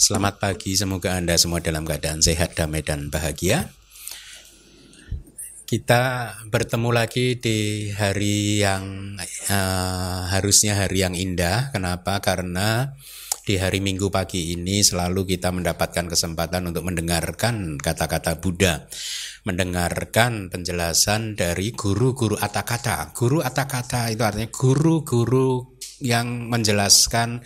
Selamat pagi, semoga Anda semua dalam keadaan sehat, damai, dan bahagia. Kita bertemu lagi di hari yang uh, harusnya hari yang indah. Kenapa? Karena di hari Minggu pagi ini selalu kita mendapatkan kesempatan untuk mendengarkan kata-kata Buddha, mendengarkan penjelasan dari guru-guru atakata. Guru atakata itu artinya guru-guru yang menjelaskan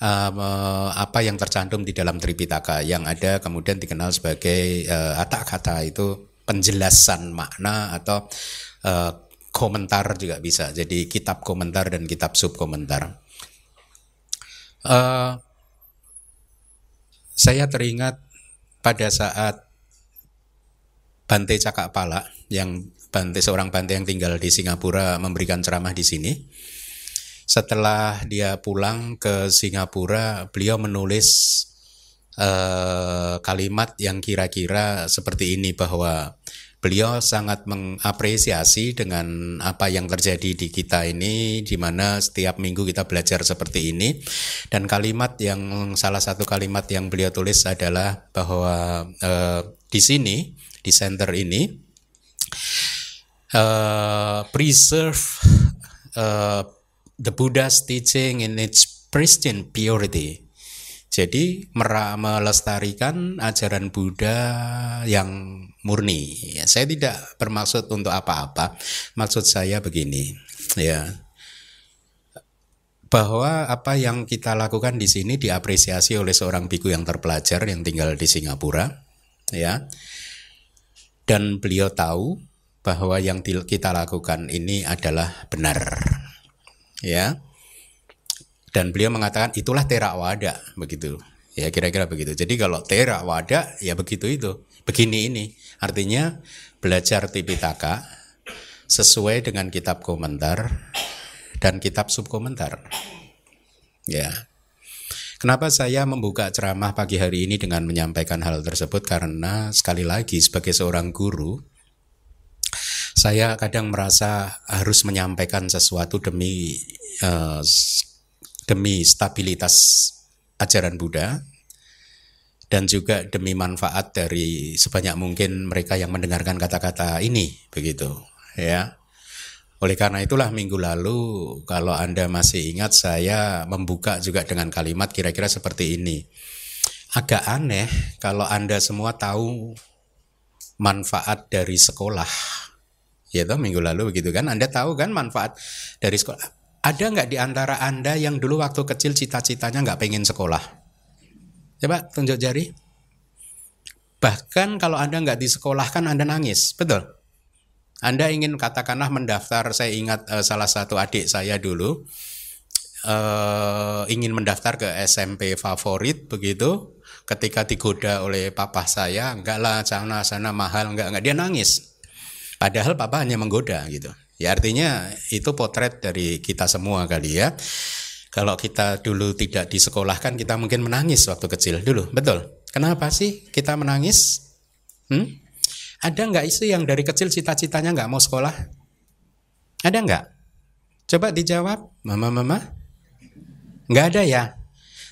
uh, apa yang tercantum di dalam Tripitaka yang ada kemudian dikenal sebagai uh, kata itu penjelasan makna atau uh, komentar juga bisa. Jadi kitab komentar dan kitab sub komentar. Uh, saya teringat pada saat Bante Cakapala yang Bante seorang Bante yang tinggal di Singapura memberikan ceramah di sini setelah dia pulang ke Singapura, beliau menulis uh, kalimat yang kira-kira seperti ini bahwa beliau sangat mengapresiasi dengan apa yang terjadi di kita ini di mana setiap minggu kita belajar seperti ini. Dan kalimat yang salah satu kalimat yang beliau tulis adalah bahwa uh, di sini di center ini uh, preserve uh, the Buddha's teaching in its pristine purity. Jadi melestarikan ajaran Buddha yang murni. Ya, saya tidak bermaksud untuk apa-apa. Maksud saya begini, ya bahwa apa yang kita lakukan di sini diapresiasi oleh seorang biku yang terpelajar yang tinggal di Singapura, ya. Dan beliau tahu bahwa yang kita lakukan ini adalah benar ya. Dan beliau mengatakan itulah terak wada begitu. Ya kira-kira begitu. Jadi kalau terak wada ya begitu itu. Begini ini. Artinya belajar Tipitaka sesuai dengan kitab komentar dan kitab subkomentar. Ya. Kenapa saya membuka ceramah pagi hari ini dengan menyampaikan hal tersebut? Karena sekali lagi sebagai seorang guru, saya kadang merasa harus menyampaikan sesuatu demi uh, demi stabilitas ajaran Buddha dan juga demi manfaat dari sebanyak mungkin mereka yang mendengarkan kata-kata ini begitu ya. Oleh karena itulah minggu lalu kalau Anda masih ingat saya membuka juga dengan kalimat kira-kira seperti ini. Agak aneh kalau Anda semua tahu manfaat dari sekolah ya toh minggu lalu begitu kan. Anda tahu kan manfaat dari sekolah? Ada nggak di antara Anda yang dulu waktu kecil cita-citanya nggak pengen sekolah? Coba tunjuk jari. Bahkan kalau Anda nggak disekolahkan Anda nangis. Betul? Anda ingin katakanlah mendaftar saya ingat uh, salah satu adik saya dulu uh, ingin mendaftar ke SMP favorit begitu. Ketika digoda oleh papa saya enggak lah sana sana mahal enggak enggak. Dia nangis Padahal papa hanya menggoda gitu. Ya artinya itu potret dari kita semua kali ya. Kalau kita dulu tidak disekolahkan kita mungkin menangis waktu kecil dulu, betul? Kenapa sih kita menangis? Hmm? Ada nggak isu yang dari kecil cita-citanya nggak mau sekolah? Ada nggak? Coba dijawab, mama-mama. Nggak ada ya?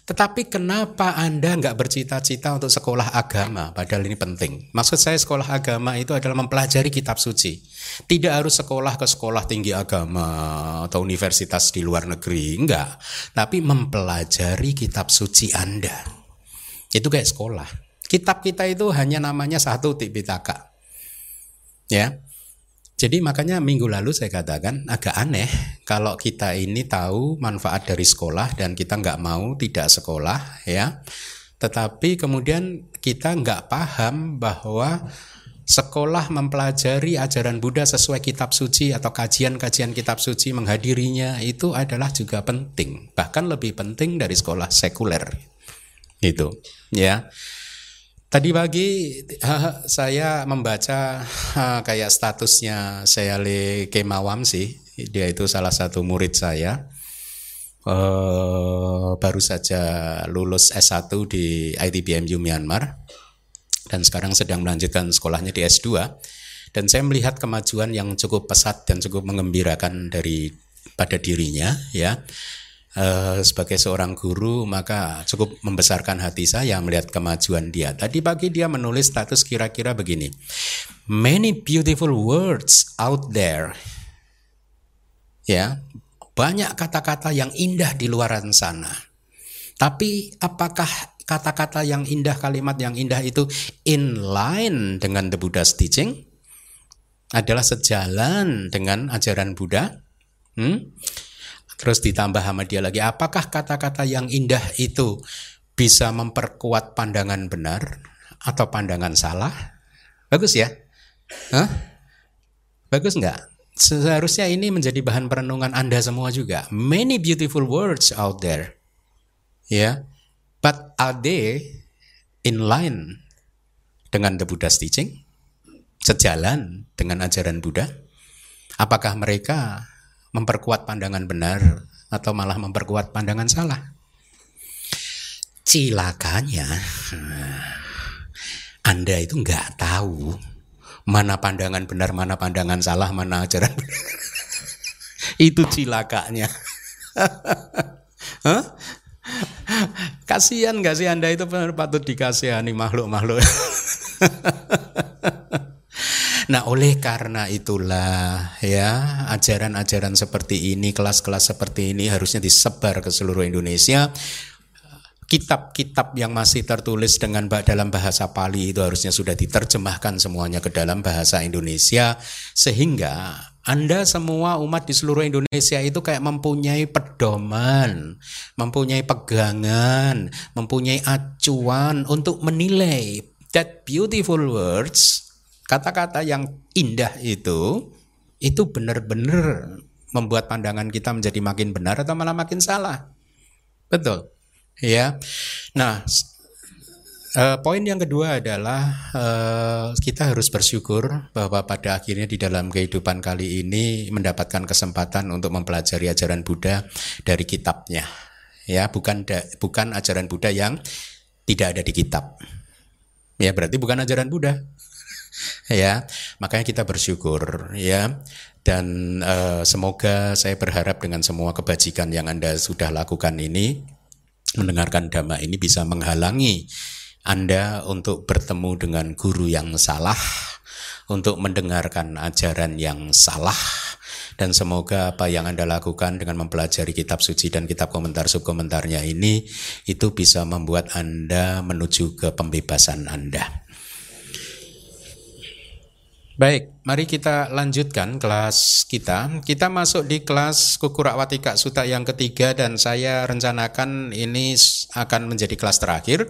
Tetapi kenapa Anda nggak bercita-cita untuk sekolah agama? Padahal ini penting. Maksud saya sekolah agama itu adalah mempelajari kitab suci. Tidak harus sekolah ke sekolah tinggi agama atau universitas di luar negeri. Enggak. Tapi mempelajari kitab suci Anda. Itu kayak sekolah. Kitab kita itu hanya namanya satu Tipitaka. Ya. Jadi makanya minggu lalu saya katakan agak aneh kalau kita ini tahu manfaat dari sekolah dan kita nggak mau tidak sekolah ya. Tetapi kemudian kita nggak paham bahwa sekolah mempelajari ajaran Buddha sesuai kitab suci atau kajian-kajian kitab suci menghadirinya itu adalah juga penting bahkan lebih penting dari sekolah sekuler itu ya Tadi pagi saya membaca kayak statusnya saya le Kemawam sih. Dia itu salah satu murid saya. Uh, baru saja lulus S1 di ITBMU Myanmar dan sekarang sedang melanjutkan sekolahnya di S2 dan saya melihat kemajuan yang cukup pesat dan cukup mengembirakan dari pada dirinya ya uh, sebagai seorang guru maka cukup membesarkan hati saya melihat kemajuan dia. Tadi pagi dia menulis status kira-kira begini. Many beautiful words out there. Ya, banyak kata-kata yang indah di luar sana. Tapi apakah kata-kata yang indah, kalimat yang indah itu in line dengan the Buddha's teaching? Adalah sejalan dengan ajaran Buddha? Hmm? Terus ditambah sama dia lagi, apakah kata-kata yang indah itu bisa memperkuat pandangan benar atau pandangan salah? Bagus ya? Hah? Bagus nggak? Seharusnya ini menjadi bahan perenungan Anda semua juga. Many beautiful words out there. Ya. Yeah. But are they in line dengan the Buddha's teaching? Sejalan dengan ajaran Buddha? Apakah mereka memperkuat pandangan benar atau malah memperkuat pandangan salah. Cilakanya, Anda itu nggak tahu mana pandangan benar, mana pandangan salah, mana ajaran itu cilakanya. Kasihan gak sih Anda itu patut dikasihani makhluk-makhluk. Nah, oleh karena itulah ya, ajaran-ajaran seperti ini, kelas-kelas seperti ini harusnya disebar ke seluruh Indonesia. Kitab-kitab yang masih tertulis dengan dalam bahasa Pali itu harusnya sudah diterjemahkan semuanya ke dalam bahasa Indonesia sehingga anda semua umat di seluruh Indonesia itu kayak mempunyai pedoman, mempunyai pegangan, mempunyai acuan untuk menilai that beautiful words kata-kata yang indah itu itu benar-benar membuat pandangan kita menjadi makin benar atau malah makin salah. Betul. Ya. Nah, Uh, poin yang kedua adalah uh, kita harus bersyukur bahwa pada akhirnya di dalam kehidupan kali ini mendapatkan kesempatan untuk mempelajari ajaran Buddha dari kitabnya. Ya, bukan da, bukan ajaran Buddha yang tidak ada di kitab. Ya, berarti bukan ajaran Buddha ya makanya kita bersyukur ya dan uh, semoga saya berharap dengan semua kebajikan yang anda sudah lakukan ini mendengarkan dhamma ini bisa menghalangi anda untuk bertemu dengan guru yang salah untuk mendengarkan ajaran yang salah dan semoga apa yang Anda lakukan dengan mempelajari kitab suci dan kitab komentar subkomentarnya ini itu bisa membuat Anda menuju ke pembebasan Anda. Baik, mari kita lanjutkan kelas kita. Kita masuk di kelas Kukurawatika Suta yang ketiga dan saya rencanakan ini akan menjadi kelas terakhir.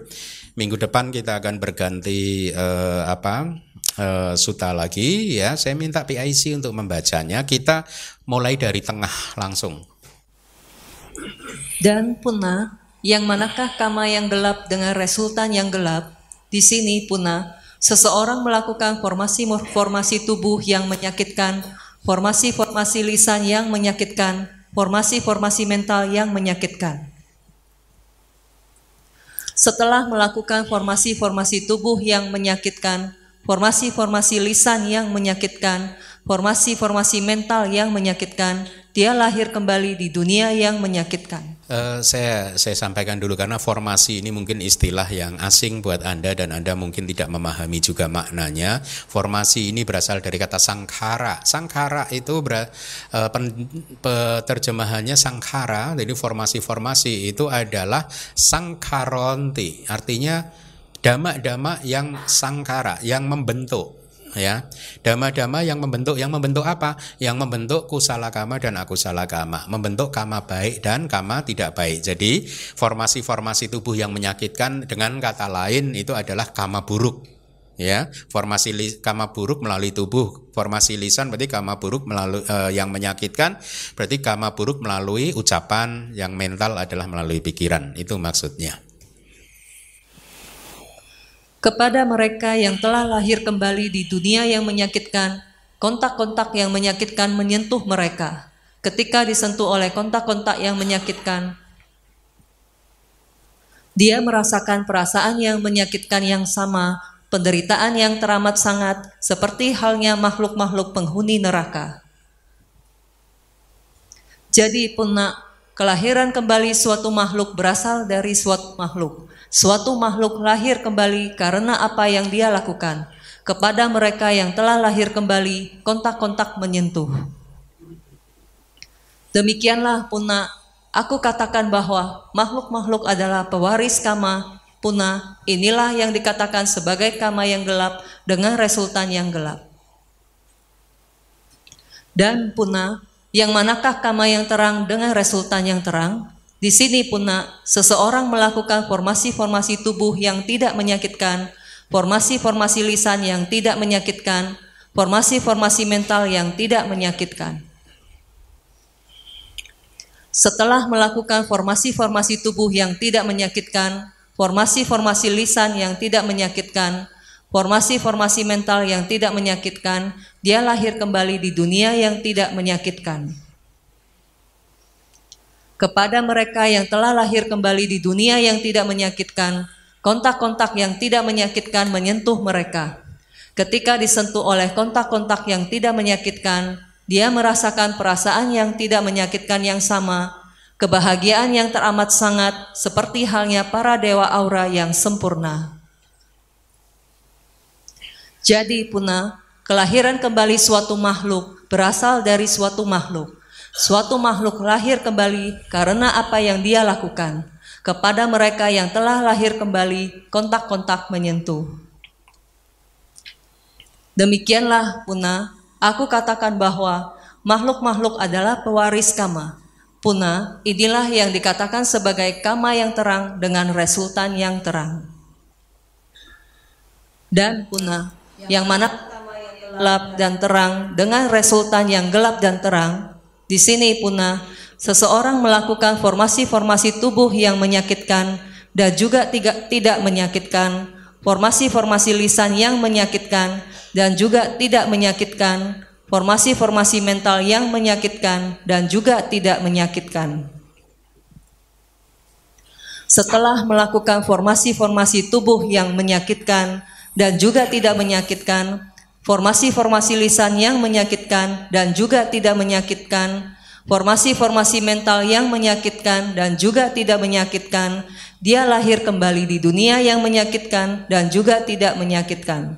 Minggu depan kita akan berganti eh, apa eh, suta lagi ya. Saya minta PIC untuk membacanya. Kita mulai dari tengah langsung. Dan punah, yang manakah kama yang gelap dengan resultan yang gelap? Di sini punah Seseorang melakukan formasi-formasi tubuh yang menyakitkan, formasi-formasi lisan yang menyakitkan, formasi-formasi mental yang menyakitkan. Setelah melakukan formasi-formasi tubuh yang menyakitkan, formasi-formasi lisan yang menyakitkan, formasi-formasi mental yang menyakitkan, dia lahir kembali di dunia yang menyakitkan. Uh, saya saya sampaikan dulu karena formasi ini mungkin istilah yang asing buat Anda dan Anda mungkin tidak memahami juga maknanya. Formasi ini berasal dari kata sangkara. Sangkara itu ber, uh, pen, terjemahannya sangkara. Jadi formasi-formasi itu adalah sangkaronti. Artinya dama-dama yang sangkara, yang membentuk ya. Dama-dama yang membentuk yang membentuk apa? Yang membentuk kusala kama dan akusala kama membentuk kama baik dan kama tidak baik. Jadi formasi-formasi tubuh yang menyakitkan dengan kata lain itu adalah kama buruk ya. Formasi li, kama buruk melalui tubuh. Formasi lisan berarti kama buruk melalui eh, yang menyakitkan berarti kama buruk melalui ucapan. Yang mental adalah melalui pikiran. Itu maksudnya kepada mereka yang telah lahir kembali di dunia yang menyakitkan, kontak-kontak yang menyakitkan menyentuh mereka. Ketika disentuh oleh kontak-kontak yang menyakitkan, dia merasakan perasaan yang menyakitkan yang sama, penderitaan yang teramat sangat, seperti halnya makhluk-makhluk penghuni neraka. Jadi punak kelahiran kembali suatu makhluk berasal dari suatu makhluk. Suatu makhluk lahir kembali karena apa yang dia lakukan. Kepada mereka yang telah lahir kembali, kontak-kontak menyentuh. Demikianlah puna aku katakan bahwa makhluk-makhluk adalah pewaris kama puna inilah yang dikatakan sebagai kama yang gelap dengan resultan yang gelap. Dan puna yang manakah kama yang terang dengan resultan yang terang? Di sini puna seseorang melakukan formasi-formasi tubuh yang tidak menyakitkan, formasi-formasi lisan yang tidak menyakitkan, formasi-formasi mental yang tidak menyakitkan. Setelah melakukan formasi-formasi tubuh yang tidak menyakitkan, formasi-formasi lisan yang tidak menyakitkan, formasi-formasi mental yang tidak menyakitkan, dia lahir kembali di dunia yang tidak menyakitkan. Kepada mereka yang telah lahir kembali di dunia yang tidak menyakitkan, kontak-kontak yang tidak menyakitkan menyentuh mereka. Ketika disentuh oleh kontak-kontak yang tidak menyakitkan, dia merasakan perasaan yang tidak menyakitkan yang sama, kebahagiaan yang teramat sangat, seperti halnya para dewa aura yang sempurna. Jadi puna, kelahiran kembali suatu makhluk berasal dari suatu makhluk. Suatu makhluk lahir kembali karena apa yang dia lakukan. Kepada mereka yang telah lahir kembali, kontak-kontak menyentuh. Demikianlah puna, aku katakan bahwa makhluk-makhluk adalah pewaris kama. Puna, inilah yang dikatakan sebagai kama yang terang dengan resultan yang terang. Dan puna, yang mana gelap dan terang dengan resultan yang gelap dan terang. Di sini puna seseorang melakukan formasi-formasi tubuh yang menyakitkan dan juga tidak, tidak menyakitkan, formasi-formasi lisan yang menyakitkan dan juga tidak menyakitkan, formasi-formasi mental yang menyakitkan dan juga tidak menyakitkan. Setelah melakukan formasi-formasi tubuh yang menyakitkan dan juga tidak menyakitkan, formasi-formasi lisan yang menyakitkan dan juga tidak menyakitkan, formasi-formasi mental yang menyakitkan dan juga tidak menyakitkan, dia lahir kembali di dunia yang menyakitkan dan juga tidak menyakitkan.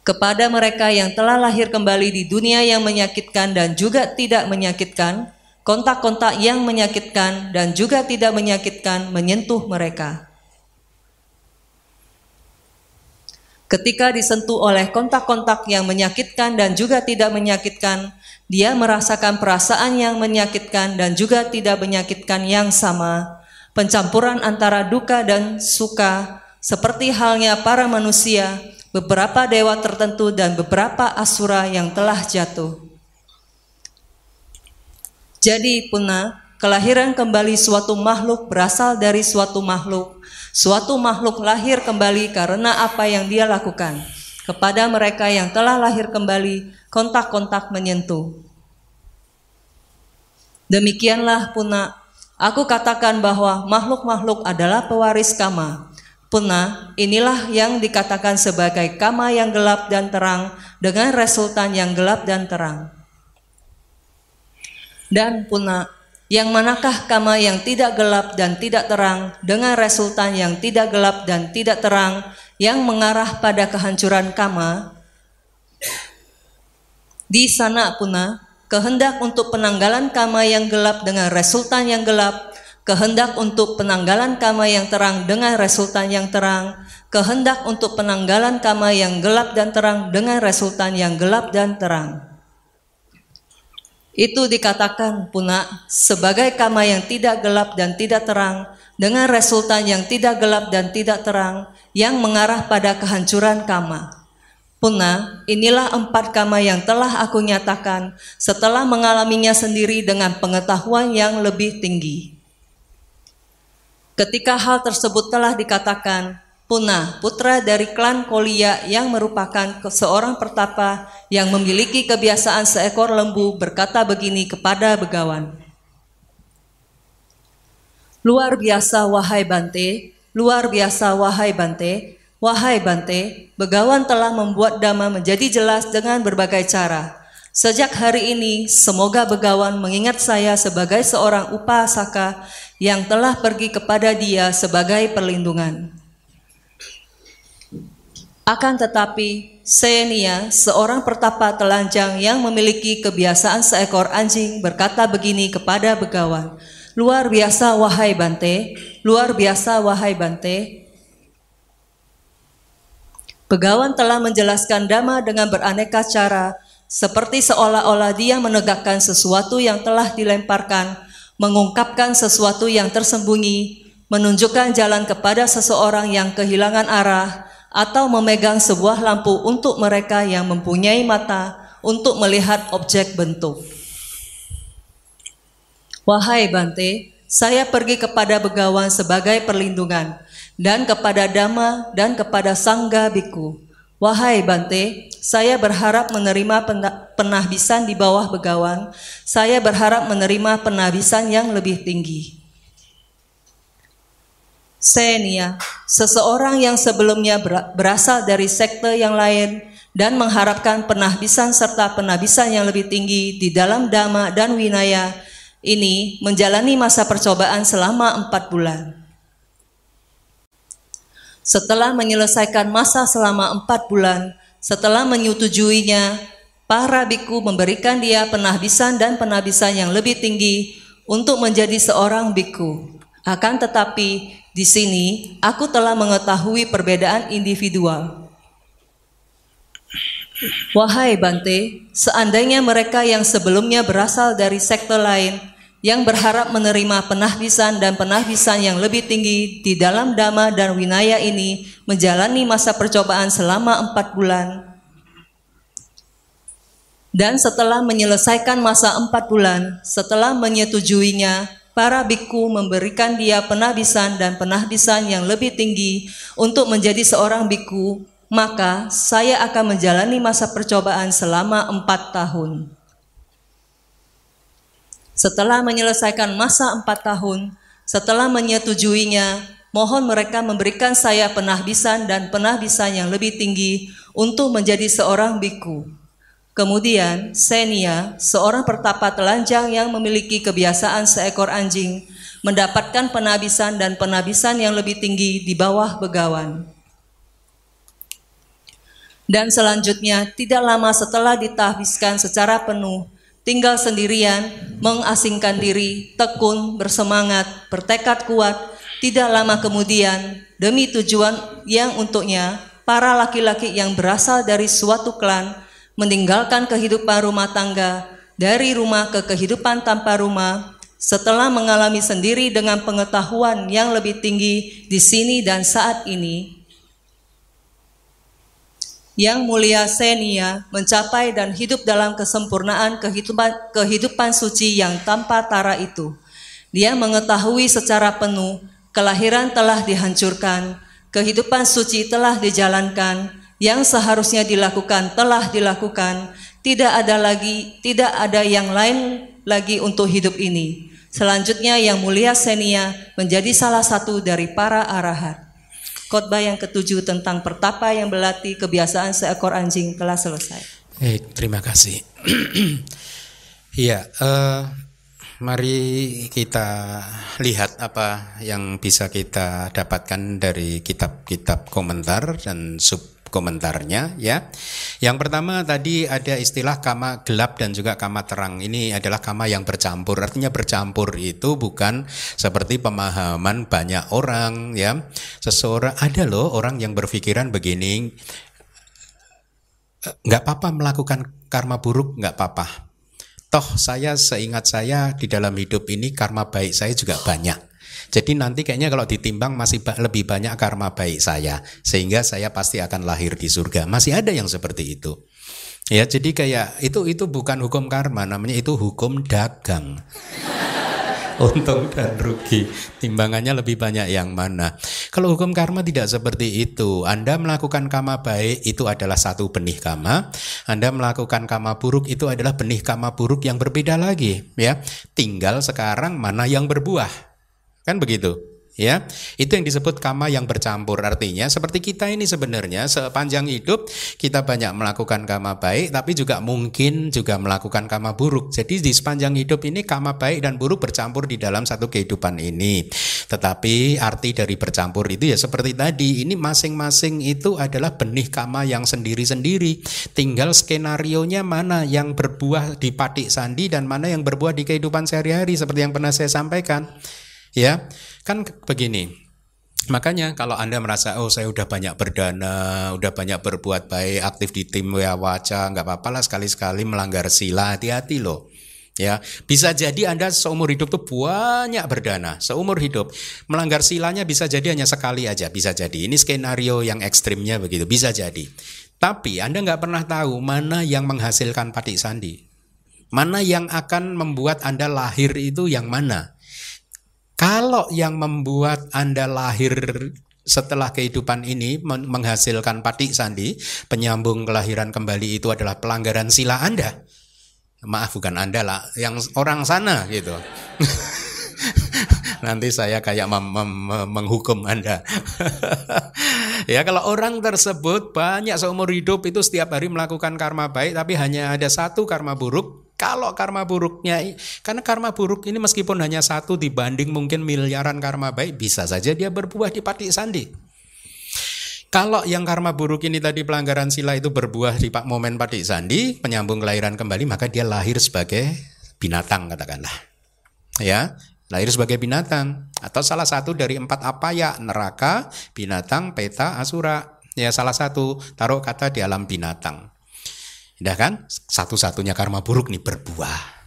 Kepada mereka yang telah lahir kembali di dunia yang menyakitkan dan juga tidak menyakitkan, kontak-kontak yang menyakitkan dan juga tidak menyakitkan menyentuh mereka. Ketika disentuh oleh kontak-kontak yang menyakitkan dan juga tidak menyakitkan, dia merasakan perasaan yang menyakitkan dan juga tidak menyakitkan yang sama. Pencampuran antara duka dan suka, seperti halnya para manusia, beberapa dewa tertentu, dan beberapa asura yang telah jatuh. Jadi, punah, kelahiran kembali suatu makhluk berasal dari suatu makhluk Suatu makhluk lahir kembali karena apa yang dia lakukan. Kepada mereka yang telah lahir kembali, kontak-kontak menyentuh. Demikianlah puna, aku katakan bahwa makhluk-makhluk adalah pewaris kama. Puna, inilah yang dikatakan sebagai kama yang gelap dan terang dengan resultan yang gelap dan terang. Dan puna, yang manakah kama yang tidak gelap dan tidak terang dengan resultan yang tidak gelap dan tidak terang yang mengarah pada kehancuran kama? Di sana puna kehendak untuk penanggalan kama yang gelap dengan resultan yang gelap, kehendak untuk penanggalan kama yang terang dengan resultan yang terang, kehendak untuk penanggalan kama yang gelap dan terang dengan resultan yang gelap dan terang. Itu dikatakan puna sebagai kama yang tidak gelap dan tidak terang dengan resultan yang tidak gelap dan tidak terang yang mengarah pada kehancuran kama. Puna, inilah empat kama yang telah aku nyatakan setelah mengalaminya sendiri dengan pengetahuan yang lebih tinggi. Ketika hal tersebut telah dikatakan, Puna, putra dari klan Kolia yang merupakan seorang pertapa yang memiliki kebiasaan seekor lembu berkata begini kepada begawan. Luar biasa wahai Bante, luar biasa wahai Bante, wahai Bante, begawan telah membuat dhamma menjadi jelas dengan berbagai cara. Sejak hari ini, semoga Begawan mengingat saya sebagai seorang upasaka yang telah pergi kepada dia sebagai perlindungan. Akan tetapi, Senia, seorang pertapa telanjang yang memiliki kebiasaan seekor anjing, berkata begini kepada Begawan, Luar biasa wahai Bante, luar biasa wahai Bante. Begawan telah menjelaskan dhamma dengan beraneka cara, seperti seolah-olah dia menegakkan sesuatu yang telah dilemparkan, mengungkapkan sesuatu yang tersembunyi, menunjukkan jalan kepada seseorang yang kehilangan arah, atau memegang sebuah lampu untuk mereka yang mempunyai mata untuk melihat objek bentuk. Wahai Bante, saya pergi kepada Begawan sebagai perlindungan dan kepada Dhamma dan kepada Sangga Biku. Wahai Bante, saya berharap menerima penahbisan di bawah Begawan. Saya berharap menerima penahbisan yang lebih tinggi. Senia, seseorang yang sebelumnya berasal dari sekte yang lain dan mengharapkan penahbisan serta penahbisan yang lebih tinggi di dalam dhamma dan winaya ini menjalani masa percobaan selama empat bulan. Setelah menyelesaikan masa selama empat bulan, setelah menyetujuinya, para biku memberikan dia penahbisan dan penahbisan yang lebih tinggi untuk menjadi seorang biku. Akan tetapi, di sini aku telah mengetahui perbedaan individual. Wahai Bante, seandainya mereka yang sebelumnya berasal dari sekte lain yang berharap menerima penahbisan dan penahbisan yang lebih tinggi di dalam dhamma dan winaya ini menjalani masa percobaan selama empat bulan. Dan setelah menyelesaikan masa empat bulan, setelah menyetujuinya, para biku memberikan dia penahbisan dan penahbisan yang lebih tinggi untuk menjadi seorang biku, maka saya akan menjalani masa percobaan selama empat tahun. Setelah menyelesaikan masa empat tahun, setelah menyetujuinya, mohon mereka memberikan saya penahbisan dan penahbisan yang lebih tinggi untuk menjadi seorang biku. Kemudian Senia, seorang pertapa telanjang yang memiliki kebiasaan seekor anjing, mendapatkan penabisan dan penabisan yang lebih tinggi di bawah begawan. Dan selanjutnya, tidak lama setelah ditahbiskan secara penuh, tinggal sendirian, mengasingkan diri, tekun, bersemangat, bertekad kuat, tidak lama kemudian, demi tujuan yang untuknya, para laki-laki yang berasal dari suatu klan meninggalkan kehidupan rumah tangga dari rumah ke kehidupan tanpa rumah setelah mengalami sendiri dengan pengetahuan yang lebih tinggi di sini dan saat ini. Yang mulia Senia mencapai dan hidup dalam kesempurnaan kehidupan, kehidupan suci yang tanpa tara itu. Dia mengetahui secara penuh kelahiran telah dihancurkan, kehidupan suci telah dijalankan, yang seharusnya dilakukan telah dilakukan, tidak ada lagi, tidak ada yang lain lagi untuk hidup ini. Selanjutnya yang mulia Senia menjadi salah satu dari para arahat. Khotbah yang ketujuh tentang pertapa yang berlatih kebiasaan seekor anjing telah selesai. Eh, terima kasih. Iya, uh, mari kita lihat apa yang bisa kita dapatkan dari kitab-kitab komentar dan sub komentarnya ya. Yang pertama tadi ada istilah kama gelap dan juga kama terang. Ini adalah kama yang bercampur. Artinya bercampur itu bukan seperti pemahaman banyak orang ya. Seseorang ada loh orang yang berpikiran begini nggak apa-apa melakukan karma buruk nggak apa-apa. Toh saya seingat saya di dalam hidup ini karma baik saya juga banyak. Jadi nanti kayaknya kalau ditimbang masih lebih banyak karma baik saya sehingga saya pasti akan lahir di surga. Masih ada yang seperti itu. Ya, jadi kayak itu itu bukan hukum karma, namanya itu hukum dagang. Untung dan rugi, timbangannya lebih banyak yang mana. Kalau hukum karma tidak seperti itu. Anda melakukan karma baik itu adalah satu benih karma. Anda melakukan karma buruk itu adalah benih karma buruk yang berbeda lagi, ya. Tinggal sekarang mana yang berbuah. Kan begitu. ya. Itu yang disebut kama yang bercampur. Artinya seperti kita ini sebenarnya sepanjang hidup kita banyak melakukan kama baik tapi juga mungkin juga melakukan kama buruk. Jadi di sepanjang hidup ini kama baik dan buruk bercampur di dalam satu kehidupan ini. Tetapi arti dari bercampur itu ya seperti tadi. Ini masing-masing itu adalah benih kama yang sendiri-sendiri. Tinggal skenario nya mana yang berbuah di patik sandi dan mana yang berbuah di kehidupan sehari-hari seperti yang pernah saya sampaikan Ya, kan begini. Makanya kalau Anda merasa oh saya udah banyak berdana, udah banyak berbuat baik, aktif di tim ya waca, nggak apa-apa lah sekali-sekali melanggar sila, hati-hati loh. Ya, bisa jadi Anda seumur hidup tuh banyak berdana, seumur hidup. Melanggar silanya bisa jadi hanya sekali aja, bisa jadi. Ini skenario yang ekstrimnya begitu, bisa jadi. Tapi Anda nggak pernah tahu mana yang menghasilkan patik sandi. Mana yang akan membuat Anda lahir itu yang mana. Kalau yang membuat Anda lahir setelah kehidupan ini menghasilkan patik sandi, penyambung kelahiran kembali itu adalah pelanggaran sila Anda. Maaf bukan Anda lah, yang orang sana gitu. Nanti saya kayak mem menghukum Anda. ya kalau orang tersebut banyak seumur hidup itu setiap hari melakukan karma baik tapi hanya ada satu karma buruk, kalau karma buruknya, karena karma buruk ini meskipun hanya satu dibanding mungkin miliaran karma baik, bisa saja dia berbuah di patik sandi. Kalau yang karma buruk ini tadi pelanggaran sila itu berbuah di pak momen patik sandi, penyambung kelahiran kembali, maka dia lahir sebagai binatang katakanlah. Ya, lahir sebagai binatang atau salah satu dari empat apa ya neraka, binatang, peta, asura. Ya salah satu taruh kata di alam binatang. Indah kan? Satu-satunya karma buruk nih berbuah.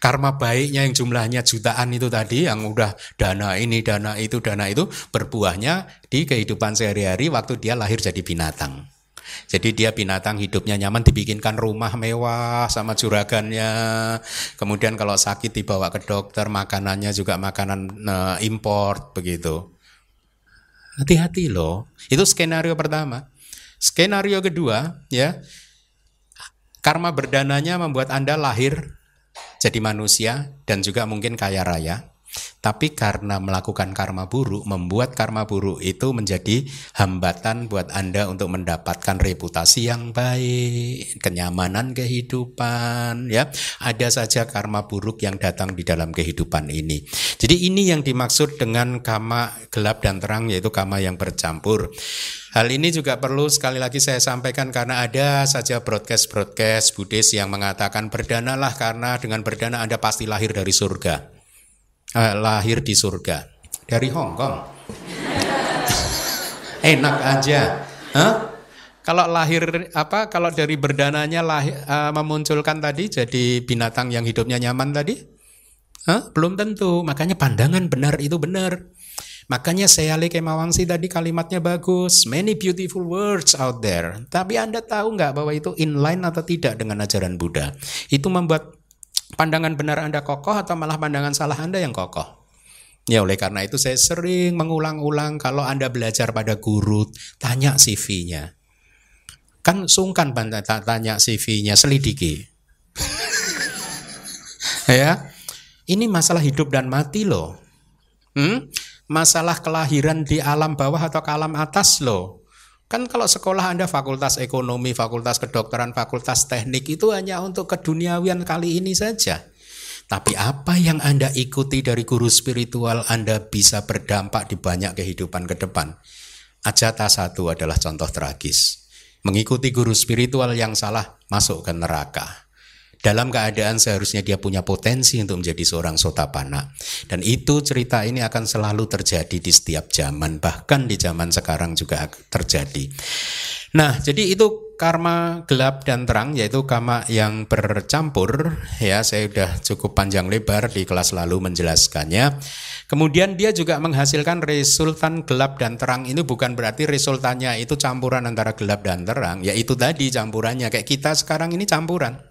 Karma baiknya yang jumlahnya jutaan itu tadi yang udah dana ini, dana itu, dana itu berbuahnya di kehidupan sehari-hari waktu dia lahir jadi binatang. Jadi dia binatang hidupnya nyaman dibikinkan rumah mewah sama juragannya. Kemudian kalau sakit dibawa ke dokter, makanannya juga makanan uh, import begitu. Hati-hati loh. Itu skenario pertama. Skenario kedua ya, Karma berdananya membuat Anda lahir jadi manusia dan juga mungkin kaya raya. Tapi karena melakukan karma buruk, membuat karma buruk itu menjadi hambatan buat Anda untuk mendapatkan reputasi yang baik, kenyamanan kehidupan, ya. Ada saja karma buruk yang datang di dalam kehidupan ini. Jadi ini yang dimaksud dengan kama gelap dan terang yaitu kama yang bercampur. Hal ini juga perlu sekali lagi saya sampaikan karena ada saja broadcast-broadcast Buddhis yang mengatakan berdanalah karena dengan berdana Anda pasti lahir dari surga eh, lahir di surga dari Hong Kong. Enak aja. Huh? Kalau lahir apa? Kalau dari berdananya lahir, uh, memunculkan tadi jadi binatang yang hidupnya nyaman tadi? Huh? Belum tentu. Makanya pandangan benar itu benar. Makanya saya Kemawangsi tadi kalimatnya bagus. Many beautiful words out there. Tapi Anda tahu nggak bahwa itu inline atau tidak dengan ajaran Buddha? Itu membuat pandangan benar Anda kokoh atau malah pandangan salah Anda yang kokoh? Ya oleh karena itu saya sering mengulang-ulang kalau Anda belajar pada guru, tanya CV-nya. Kan sungkan tanya CV-nya, selidiki. ya. Ini masalah hidup dan mati loh. Hmm? Masalah kelahiran di alam bawah atau ke alam atas loh. Kan kalau sekolah Anda fakultas ekonomi, fakultas kedokteran, fakultas teknik itu hanya untuk keduniawian kali ini saja. Tapi apa yang Anda ikuti dari guru spiritual Anda bisa berdampak di banyak kehidupan ke depan. Ajata satu adalah contoh tragis. Mengikuti guru spiritual yang salah masuk ke neraka dalam keadaan seharusnya dia punya potensi untuk menjadi seorang sotapana. Dan itu cerita ini akan selalu terjadi di setiap zaman, bahkan di zaman sekarang juga terjadi. Nah, jadi itu karma gelap dan terang yaitu karma yang bercampur ya saya sudah cukup panjang lebar di kelas lalu menjelaskannya. Kemudian dia juga menghasilkan resultan gelap dan terang ini bukan berarti resultannya itu campuran antara gelap dan terang, ya itu tadi campurannya kayak kita sekarang ini campuran.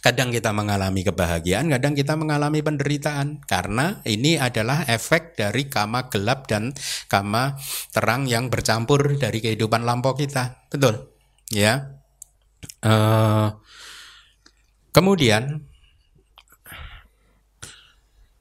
Kadang kita mengalami kebahagiaan, kadang kita mengalami penderitaan karena ini adalah efek dari kama gelap dan kama terang yang bercampur dari kehidupan lampau kita. Betul. Ya. Uh, kemudian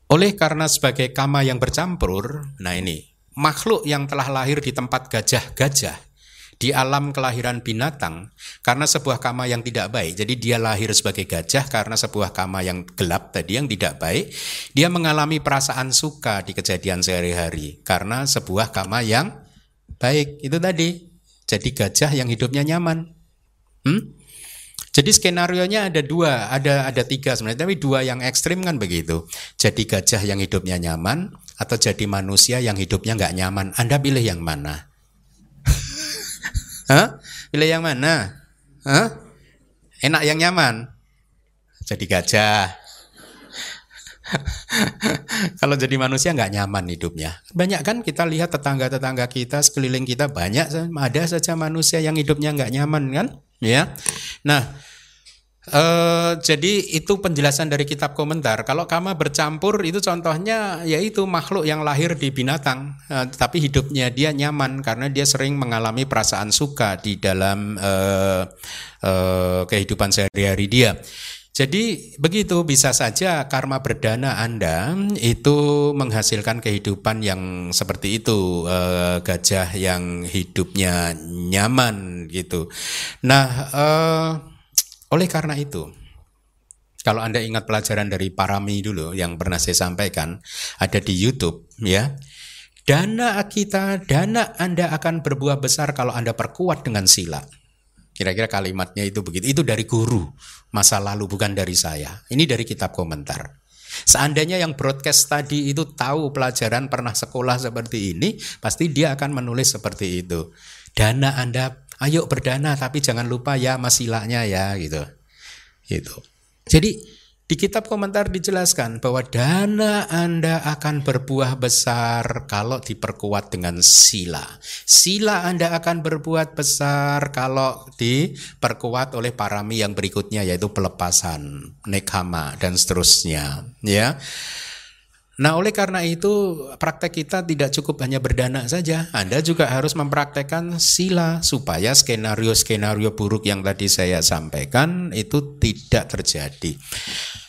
Oleh karena sebagai kama yang bercampur, nah ini makhluk yang telah lahir di tempat gajah-gajah di alam kelahiran binatang karena sebuah kama yang tidak baik. Jadi dia lahir sebagai gajah karena sebuah kama yang gelap tadi yang tidak baik. Dia mengalami perasaan suka di kejadian sehari-hari karena sebuah kama yang baik. Itu tadi. Jadi gajah yang hidupnya nyaman. Hmm? Jadi skenario nya ada dua, ada ada tiga sebenarnya, tapi dua yang ekstrim kan begitu. Jadi gajah yang hidupnya nyaman atau jadi manusia yang hidupnya nggak nyaman. Anda pilih yang mana? Hah? Pilih yang mana? Hah? Enak yang nyaman. Jadi gajah. Kalau jadi manusia nggak nyaman hidupnya. Banyak kan kita lihat tetangga-tetangga kita sekeliling kita banyak ada saja manusia yang hidupnya nggak nyaman kan? Ya. Nah, Uh, jadi itu penjelasan dari kitab komentar. Kalau kama bercampur itu contohnya yaitu makhluk yang lahir di binatang, uh, tapi hidupnya dia nyaman karena dia sering mengalami perasaan suka di dalam uh, uh, kehidupan sehari-hari dia. Jadi begitu bisa saja karma berdana Anda itu menghasilkan kehidupan yang seperti itu uh, gajah yang hidupnya nyaman gitu. Nah. Uh, oleh karena itu, kalau Anda ingat pelajaran dari Parami dulu yang pernah saya sampaikan, ada di YouTube ya. Dana kita, dana Anda akan berbuah besar kalau Anda perkuat dengan sila. Kira-kira kalimatnya itu begitu. Itu dari guru masa lalu bukan dari saya. Ini dari kitab komentar. Seandainya yang broadcast tadi itu tahu pelajaran pernah sekolah seperti ini, pasti dia akan menulis seperti itu. Dana Anda ayo berdana tapi jangan lupa ya masilahnya ya gitu. Gitu. Jadi di kitab komentar dijelaskan bahwa dana Anda akan berbuah besar kalau diperkuat dengan sila. Sila Anda akan berbuat besar kalau diperkuat oleh parami yang berikutnya yaitu pelepasan, nekama dan seterusnya, ya. Nah, oleh karena itu, praktek kita tidak cukup hanya berdana saja. Anda juga harus mempraktekkan sila supaya skenario-skenario buruk yang tadi saya sampaikan itu tidak terjadi.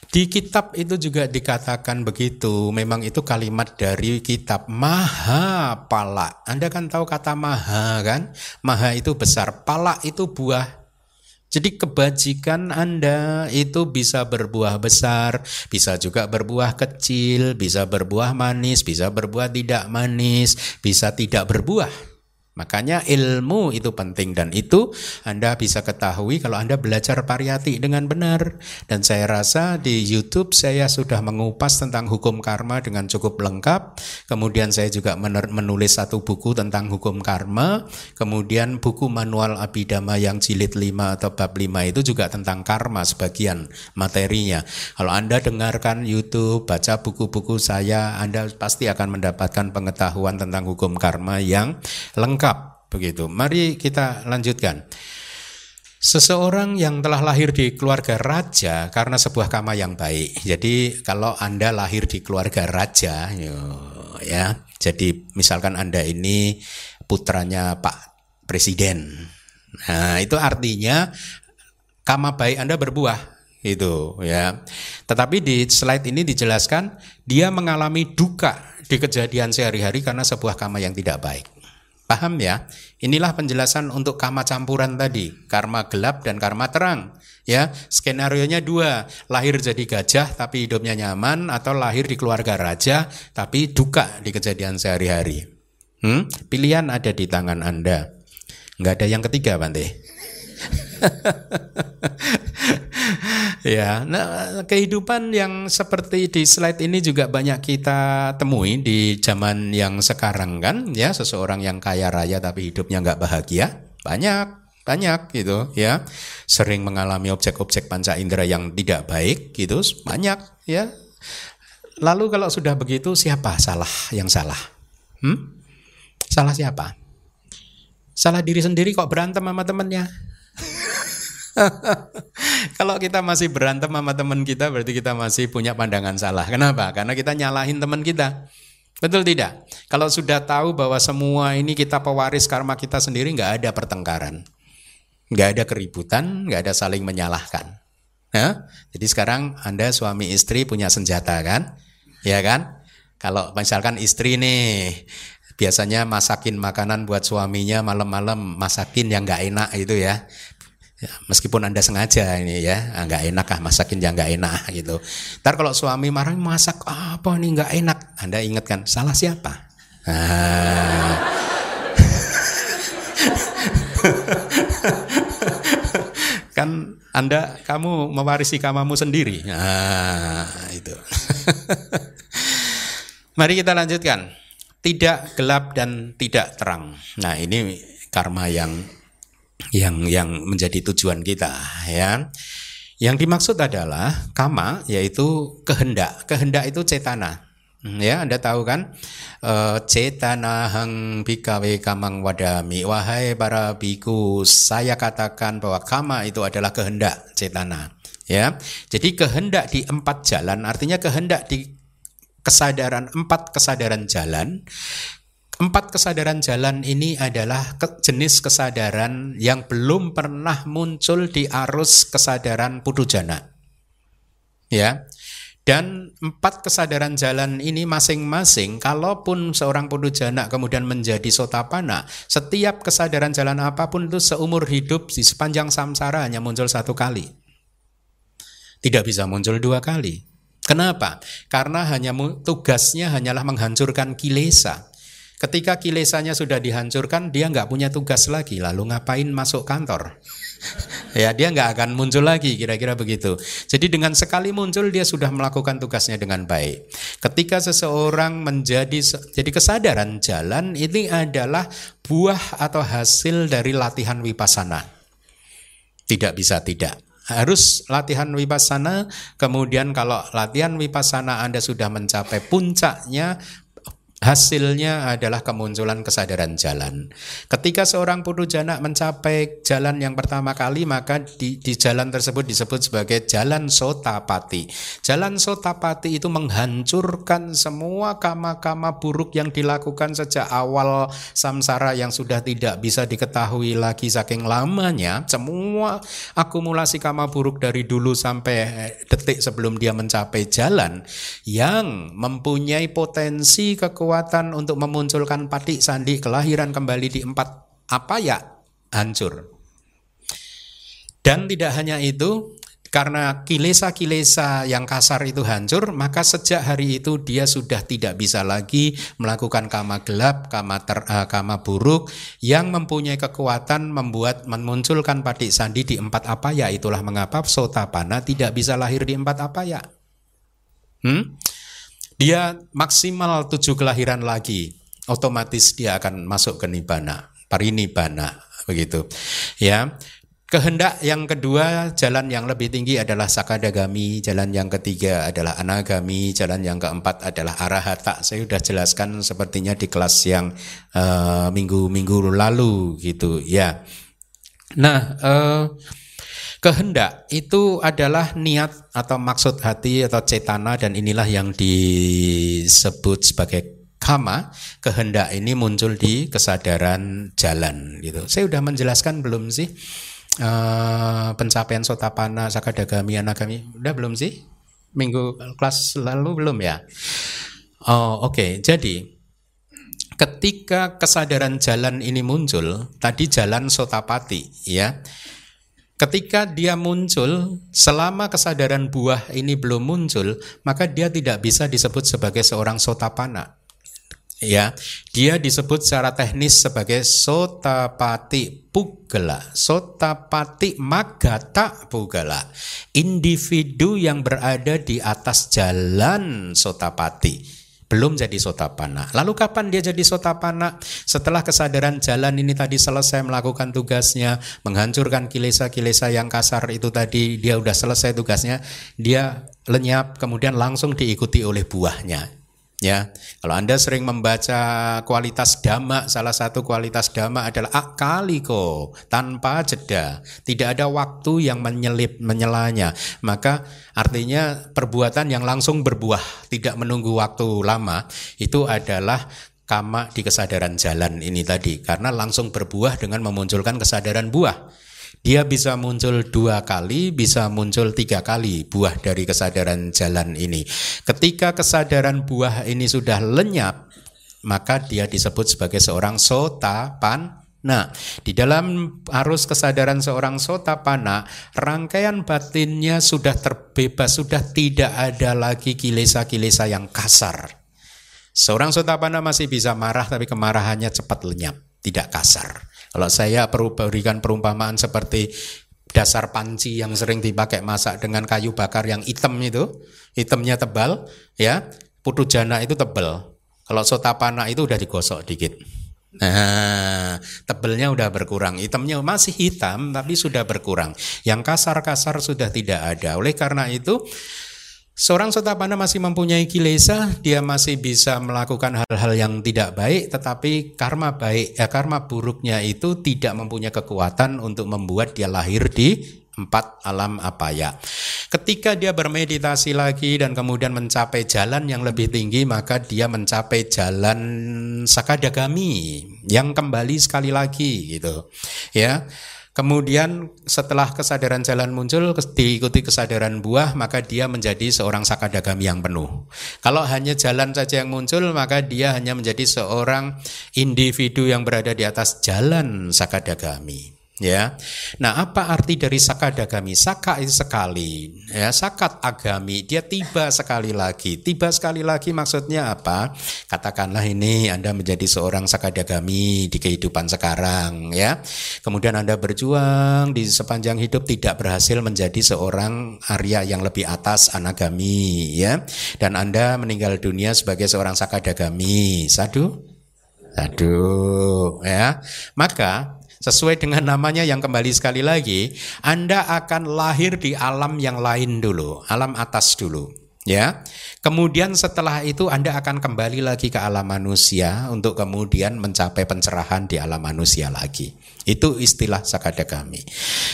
Di kitab itu juga dikatakan begitu. Memang itu kalimat dari kitab Maha Pala. Anda kan tahu kata Maha kan? Maha itu besar, Pala itu buah jadi kebajikan Anda itu bisa berbuah besar, bisa juga berbuah kecil, bisa berbuah manis, bisa berbuah tidak manis, bisa tidak berbuah. Makanya ilmu itu penting dan itu Anda bisa ketahui kalau Anda belajar pariyati dengan benar. Dan saya rasa di YouTube saya sudah mengupas tentang hukum karma dengan cukup lengkap. Kemudian saya juga menulis satu buku tentang hukum karma. Kemudian buku manual abidama yang jilid 5 atau bab 5 itu juga tentang karma sebagian materinya. Kalau Anda dengarkan YouTube, baca buku-buku saya, Anda pasti akan mendapatkan pengetahuan tentang hukum karma yang lengkap lengkap begitu. Mari kita lanjutkan. Seseorang yang telah lahir di keluarga raja karena sebuah kama yang baik. Jadi kalau Anda lahir di keluarga raja ya, jadi misalkan Anda ini putranya Pak Presiden. Nah, itu artinya kama baik Anda berbuah itu ya. Tetapi di slide ini dijelaskan dia mengalami duka di kejadian sehari-hari karena sebuah kama yang tidak baik. Paham ya? Inilah penjelasan untuk karma campuran tadi, karma gelap dan karma terang. Ya, skenario-nya dua, lahir jadi gajah tapi hidupnya nyaman atau lahir di keluarga raja tapi duka di kejadian sehari-hari. Hmm? Pilihan ada di tangan Anda. Nggak ada yang ketiga, Bante. ya, nah kehidupan yang seperti di slide ini juga banyak kita temui di zaman yang sekarang kan, ya. Seseorang yang kaya raya tapi hidupnya nggak bahagia banyak banyak gitu ya. Sering mengalami objek-objek panca indera yang tidak baik gitu banyak ya. Lalu kalau sudah begitu siapa salah yang salah? Hmm? salah siapa? Salah diri sendiri kok berantem sama temennya Kalau kita masih berantem sama teman kita berarti kita masih punya pandangan salah. Kenapa? Karena kita nyalahin teman kita. Betul tidak? Kalau sudah tahu bahwa semua ini kita pewaris karma kita sendiri nggak ada pertengkaran. Nggak ada keributan, nggak ada saling menyalahkan. Ya? Jadi sekarang Anda suami istri punya senjata kan? Ya kan? Kalau misalkan istri nih biasanya masakin makanan buat suaminya malam-malam masakin yang nggak enak itu ya. Ya meskipun anda sengaja ini ya ah, nggak enak ah masakin yang nggak enak gitu. Ntar kalau suami marah masak apa nih nggak enak? Anda ingatkan salah siapa? Ah. kan anda kamu mewarisi kamamu sendiri. Nah itu. Mari kita lanjutkan. Tidak gelap dan tidak terang. Nah, ini karma yang yang yang menjadi tujuan kita ya. Yang dimaksud adalah kama yaitu kehendak. Kehendak itu cetana. Ya, Anda tahu kan? E, cetana hang bikawe kamang wadami. Wahai para biku, saya katakan bahwa kama itu adalah kehendak cetana. Ya. Jadi kehendak di empat jalan artinya kehendak di kesadaran empat kesadaran jalan Empat kesadaran jalan ini adalah jenis kesadaran yang belum pernah muncul di arus kesadaran pudujana. Ya. Dan empat kesadaran jalan ini masing-masing, kalaupun seorang pudujana kemudian menjadi sotapana, setiap kesadaran jalan apa pun itu seumur hidup di sepanjang samsara hanya muncul satu kali. Tidak bisa muncul dua kali. Kenapa? Karena hanya tugasnya hanyalah menghancurkan kilesa. Ketika kilesanya sudah dihancurkan, dia nggak punya tugas lagi. Lalu ngapain masuk kantor? ya dia nggak akan muncul lagi kira-kira begitu. Jadi dengan sekali muncul dia sudah melakukan tugasnya dengan baik. Ketika seseorang menjadi jadi kesadaran jalan ini adalah buah atau hasil dari latihan wipasana. Tidak bisa tidak harus latihan vipassana kemudian kalau latihan vipassana Anda sudah mencapai puncaknya Hasilnya adalah kemunculan kesadaran jalan. Ketika seorang jana mencapai jalan yang pertama kali, maka di, di jalan tersebut disebut sebagai jalan sotapati. Jalan sotapati itu menghancurkan semua kama-kama buruk yang dilakukan sejak awal samsara yang sudah tidak bisa diketahui lagi saking lamanya. Semua akumulasi kama buruk dari dulu sampai detik sebelum dia mencapai jalan yang mempunyai potensi kekuatan kekuatan untuk memunculkan patik sandi kelahiran kembali di empat apa ya hancur. Dan tidak hanya itu, karena kilesa-kilesa yang kasar itu hancur, maka sejak hari itu dia sudah tidak bisa lagi melakukan kama gelap, kama, ter, uh, kama buruk yang mempunyai kekuatan membuat memunculkan patik sandi di empat apa ya. Itulah mengapa sotapana tidak bisa lahir di empat apa ya. Hmm? Dia maksimal tujuh kelahiran lagi, otomatis dia akan masuk ke nibana, parinibana, begitu. Ya, Kehendak yang kedua, jalan yang lebih tinggi adalah sakadagami, jalan yang ketiga adalah anagami, jalan yang keempat adalah arahata. Saya sudah jelaskan sepertinya di kelas yang eh, minggu-minggu uh, lalu gitu, ya. Nah, uh, Kehendak itu adalah niat atau maksud hati atau cetana dan inilah yang disebut sebagai kama. Kehendak ini muncul di kesadaran jalan gitu. Saya sudah menjelaskan belum sih uh, pencapaian sotapana, sakadagami, anagami? Udah belum sih? Minggu kelas lalu belum ya? Oh, oke. Okay. Jadi ketika kesadaran jalan ini muncul, tadi jalan sotapati ya Ketika dia muncul, selama kesadaran buah ini belum muncul, maka dia tidak bisa disebut sebagai seorang sotapana. Ya, dia disebut secara teknis sebagai sotapati pugala, sotapati magata pugala, individu yang berada di atas jalan sotapati belum jadi sotapana. Lalu kapan dia jadi sotapana? Setelah kesadaran jalan ini tadi selesai melakukan tugasnya, menghancurkan kilesa-kilesa yang kasar itu tadi, dia udah selesai tugasnya, dia lenyap, kemudian langsung diikuti oleh buahnya. Ya, kalau Anda sering membaca kualitas dhamma, salah satu kualitas dhamma adalah akaliko, tanpa jeda. Tidak ada waktu yang menyelip, menyelanya. Maka artinya perbuatan yang langsung berbuah, tidak menunggu waktu lama, itu adalah kama di kesadaran jalan ini tadi. Karena langsung berbuah dengan memunculkan kesadaran buah. Dia bisa muncul dua kali, bisa muncul tiga kali buah dari kesadaran jalan ini. Ketika kesadaran buah ini sudah lenyap, maka dia disebut sebagai seorang sotapan Nah, di dalam arus kesadaran seorang sotapana, rangkaian batinnya sudah terbebas, sudah tidak ada lagi kilesa-kilesa yang kasar. Seorang sotapana masih bisa marah, tapi kemarahannya cepat lenyap, tidak kasar. Kalau saya perlu berikan perumpamaan seperti dasar panci yang sering dipakai masak dengan kayu bakar yang hitam itu, hitamnya tebal, ya, putu jana itu tebal. Kalau sotapana itu udah digosok dikit. Nah, tebelnya udah berkurang, hitamnya masih hitam tapi sudah berkurang. Yang kasar-kasar sudah tidak ada. Oleh karena itu, seorang sotapana masih mempunyai kilesa, dia masih bisa melakukan hal-hal yang tidak baik, tetapi karma baik, ya karma buruknya itu tidak mempunyai kekuatan untuk membuat dia lahir di empat alam apa ya. Ketika dia bermeditasi lagi dan kemudian mencapai jalan yang lebih tinggi, maka dia mencapai jalan sakadagami yang kembali sekali lagi gitu. Ya. Kemudian setelah kesadaran jalan muncul diikuti kesadaran buah maka dia menjadi seorang sakadagami yang penuh. Kalau hanya jalan saja yang muncul maka dia hanya menjadi seorang individu yang berada di atas jalan sakadagami. Ya, nah apa arti dari sakadagami? Saka itu sekali, ya sakat agami. Dia tiba sekali lagi. Tiba sekali lagi maksudnya apa? Katakanlah ini Anda menjadi seorang sakadagami di kehidupan sekarang, ya. Kemudian Anda berjuang di sepanjang hidup tidak berhasil menjadi seorang Arya yang lebih atas anagami, ya. Dan Anda meninggal dunia sebagai seorang sakadagami. Sadu, sadu, ya. Maka Sesuai dengan namanya yang kembali sekali lagi, Anda akan lahir di alam yang lain dulu, alam atas dulu. Ya, kemudian setelah itu Anda akan kembali lagi ke alam manusia untuk kemudian mencapai pencerahan di alam manusia lagi. Itu istilah sakadagami.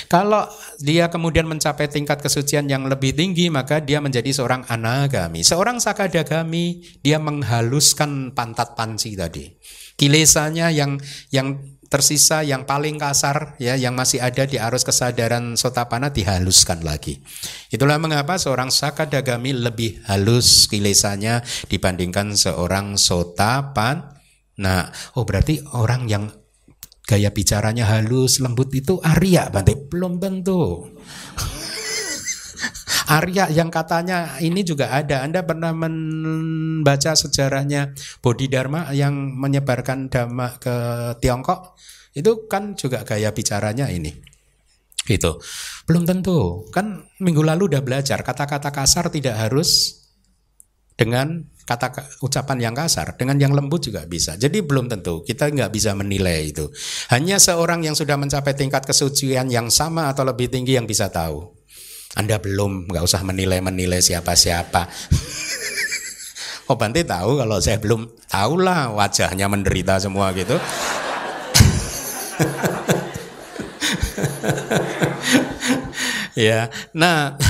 Kalau dia kemudian mencapai tingkat kesucian yang lebih tinggi, maka dia menjadi seorang anagami. Seorang sakadagami, dia menghaluskan pantat panci tadi. Kilesanya yang yang tersisa yang paling kasar ya yang masih ada di arus kesadaran sotapana dihaluskan lagi. Itulah mengapa seorang sakadagami lebih halus kilesanya dibandingkan seorang sotapan. Nah, oh berarti orang yang gaya bicaranya halus, lembut itu Arya, Bante. Belum tentu. Arya yang katanya ini juga ada. Anda pernah membaca sejarahnya Bodhidharma yang menyebarkan dhamma ke Tiongkok? Itu kan juga gaya bicaranya ini. Gitu. Belum tentu. Kan minggu lalu udah belajar kata-kata kasar tidak harus dengan kata ucapan yang kasar, dengan yang lembut juga bisa. Jadi belum tentu kita nggak bisa menilai itu. Hanya seorang yang sudah mencapai tingkat kesucian yang sama atau lebih tinggi yang bisa tahu. Anda belum, nggak usah menilai-menilai siapa-siapa. oh Bante tahu kalau saya belum tahu lah wajahnya menderita semua gitu. ya, nah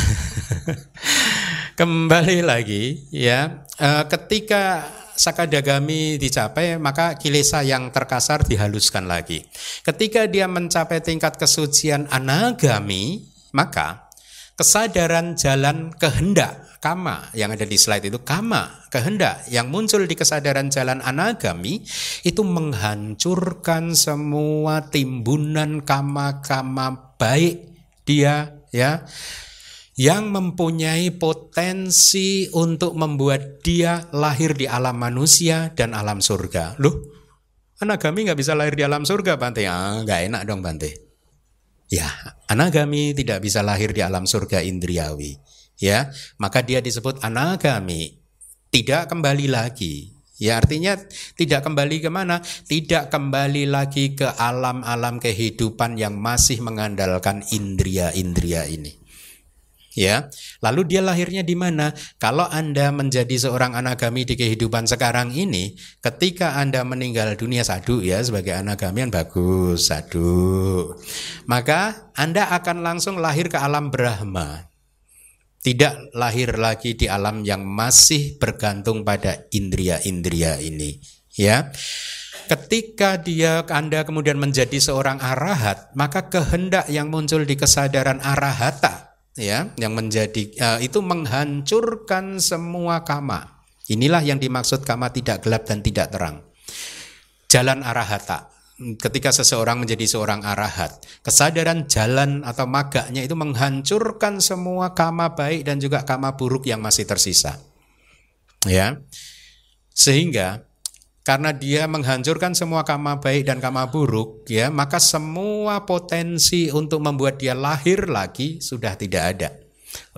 kembali lagi ya, eh, ketika sakadagami dicapai maka kilesa yang terkasar dihaluskan lagi. Ketika dia mencapai tingkat kesucian anagami, maka kesadaran jalan kehendak kama yang ada di slide itu kama kehendak yang muncul di kesadaran jalan anagami itu menghancurkan semua timbunan kama-kama baik dia ya yang mempunyai potensi untuk membuat dia lahir di alam manusia dan alam surga. Loh, anagami nggak bisa lahir di alam surga, Bante? Ah, nggak enak dong, Bante. Ya, anagami tidak bisa lahir di alam surga indriawi. Ya, maka dia disebut anagami, tidak kembali lagi. Ya artinya tidak kembali ke mana? Tidak kembali lagi ke alam-alam kehidupan yang masih mengandalkan indria-indria ini. Ya, lalu dia lahirnya di mana? Kalau Anda menjadi seorang anagami di kehidupan sekarang ini, ketika Anda meninggal dunia sadu ya sebagai anagamian bagus sadu, maka Anda akan langsung lahir ke alam Brahma. Tidak lahir lagi di alam yang masih bergantung pada indria-indria ini, ya. Ketika dia Anda kemudian menjadi seorang arahat, maka kehendak yang muncul di kesadaran arahata ya, yang menjadi uh, itu menghancurkan semua kama. Inilah yang dimaksud kama tidak gelap dan tidak terang. Jalan arahata. Ketika seseorang menjadi seorang arahat, kesadaran jalan atau maganya itu menghancurkan semua kama baik dan juga kama buruk yang masih tersisa. Ya. Sehingga karena dia menghancurkan semua kama baik dan kama buruk ya maka semua potensi untuk membuat dia lahir lagi sudah tidak ada.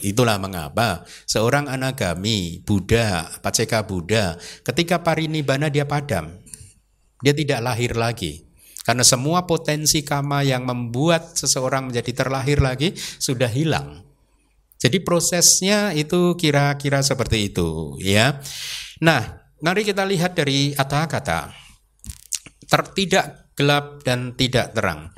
Itulah mengapa seorang anagami Buddha Paceka Buddha ketika parinibbana dia padam dia tidak lahir lagi. Karena semua potensi kama yang membuat seseorang menjadi terlahir lagi sudah hilang. Jadi prosesnya itu kira-kira seperti itu ya. Nah Mari kita lihat dari kata-kata. Tidak gelap dan tidak terang.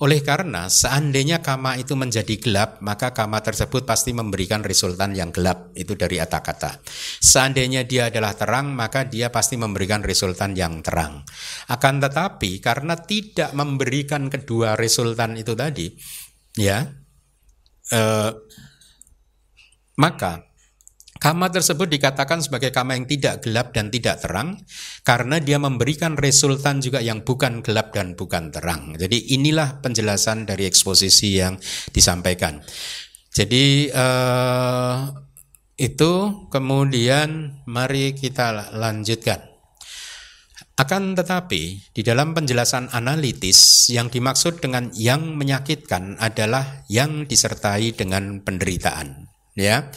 Oleh karena seandainya kama itu menjadi gelap, maka kama tersebut pasti memberikan resultan yang gelap. Itu dari kata kata. Seandainya dia adalah terang, maka dia pasti memberikan resultan yang terang. Akan tetapi karena tidak memberikan kedua resultan itu tadi, ya, eh, maka Kama tersebut dikatakan sebagai kama yang tidak gelap dan tidak terang karena dia memberikan resultan juga yang bukan gelap dan bukan terang. Jadi inilah penjelasan dari eksposisi yang disampaikan. Jadi eh, itu kemudian mari kita lanjutkan. Akan tetapi di dalam penjelasan analitis yang dimaksud dengan yang menyakitkan adalah yang disertai dengan penderitaan, ya.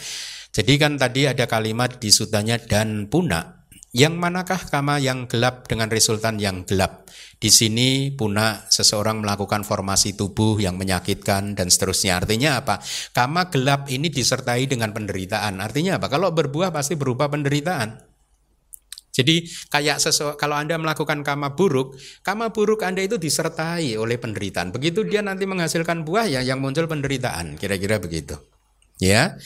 Jadi kan tadi ada kalimat di sutanya dan puna. Yang manakah kama yang gelap dengan resultan yang gelap? Di sini puna seseorang melakukan formasi tubuh yang menyakitkan dan seterusnya. Artinya apa? Kama gelap ini disertai dengan penderitaan. Artinya apa? Kalau berbuah pasti berupa penderitaan. Jadi kayak sesu, kalau Anda melakukan kama buruk, kama buruk Anda itu disertai oleh penderitaan. Begitu dia nanti menghasilkan buah ya yang muncul penderitaan. Kira-kira begitu. Ya.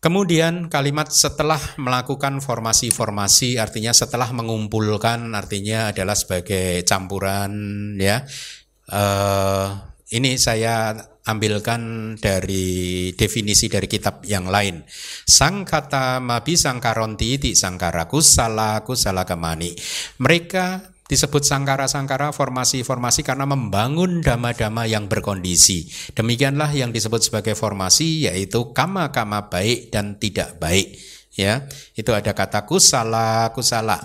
Kemudian kalimat setelah melakukan formasi-formasi artinya setelah mengumpulkan artinya adalah sebagai campuran ya. Uh, ini saya ambilkan dari definisi dari kitab yang lain. Sang kata mabi sangkaronti di sangkara kusala kusala kemani. Mereka disebut sangkara-sangkara formasi-formasi karena membangun dama-dama yang berkondisi. Demikianlah yang disebut sebagai formasi yaitu kama-kama baik dan tidak baik. Ya, itu ada kata kusala, kusala.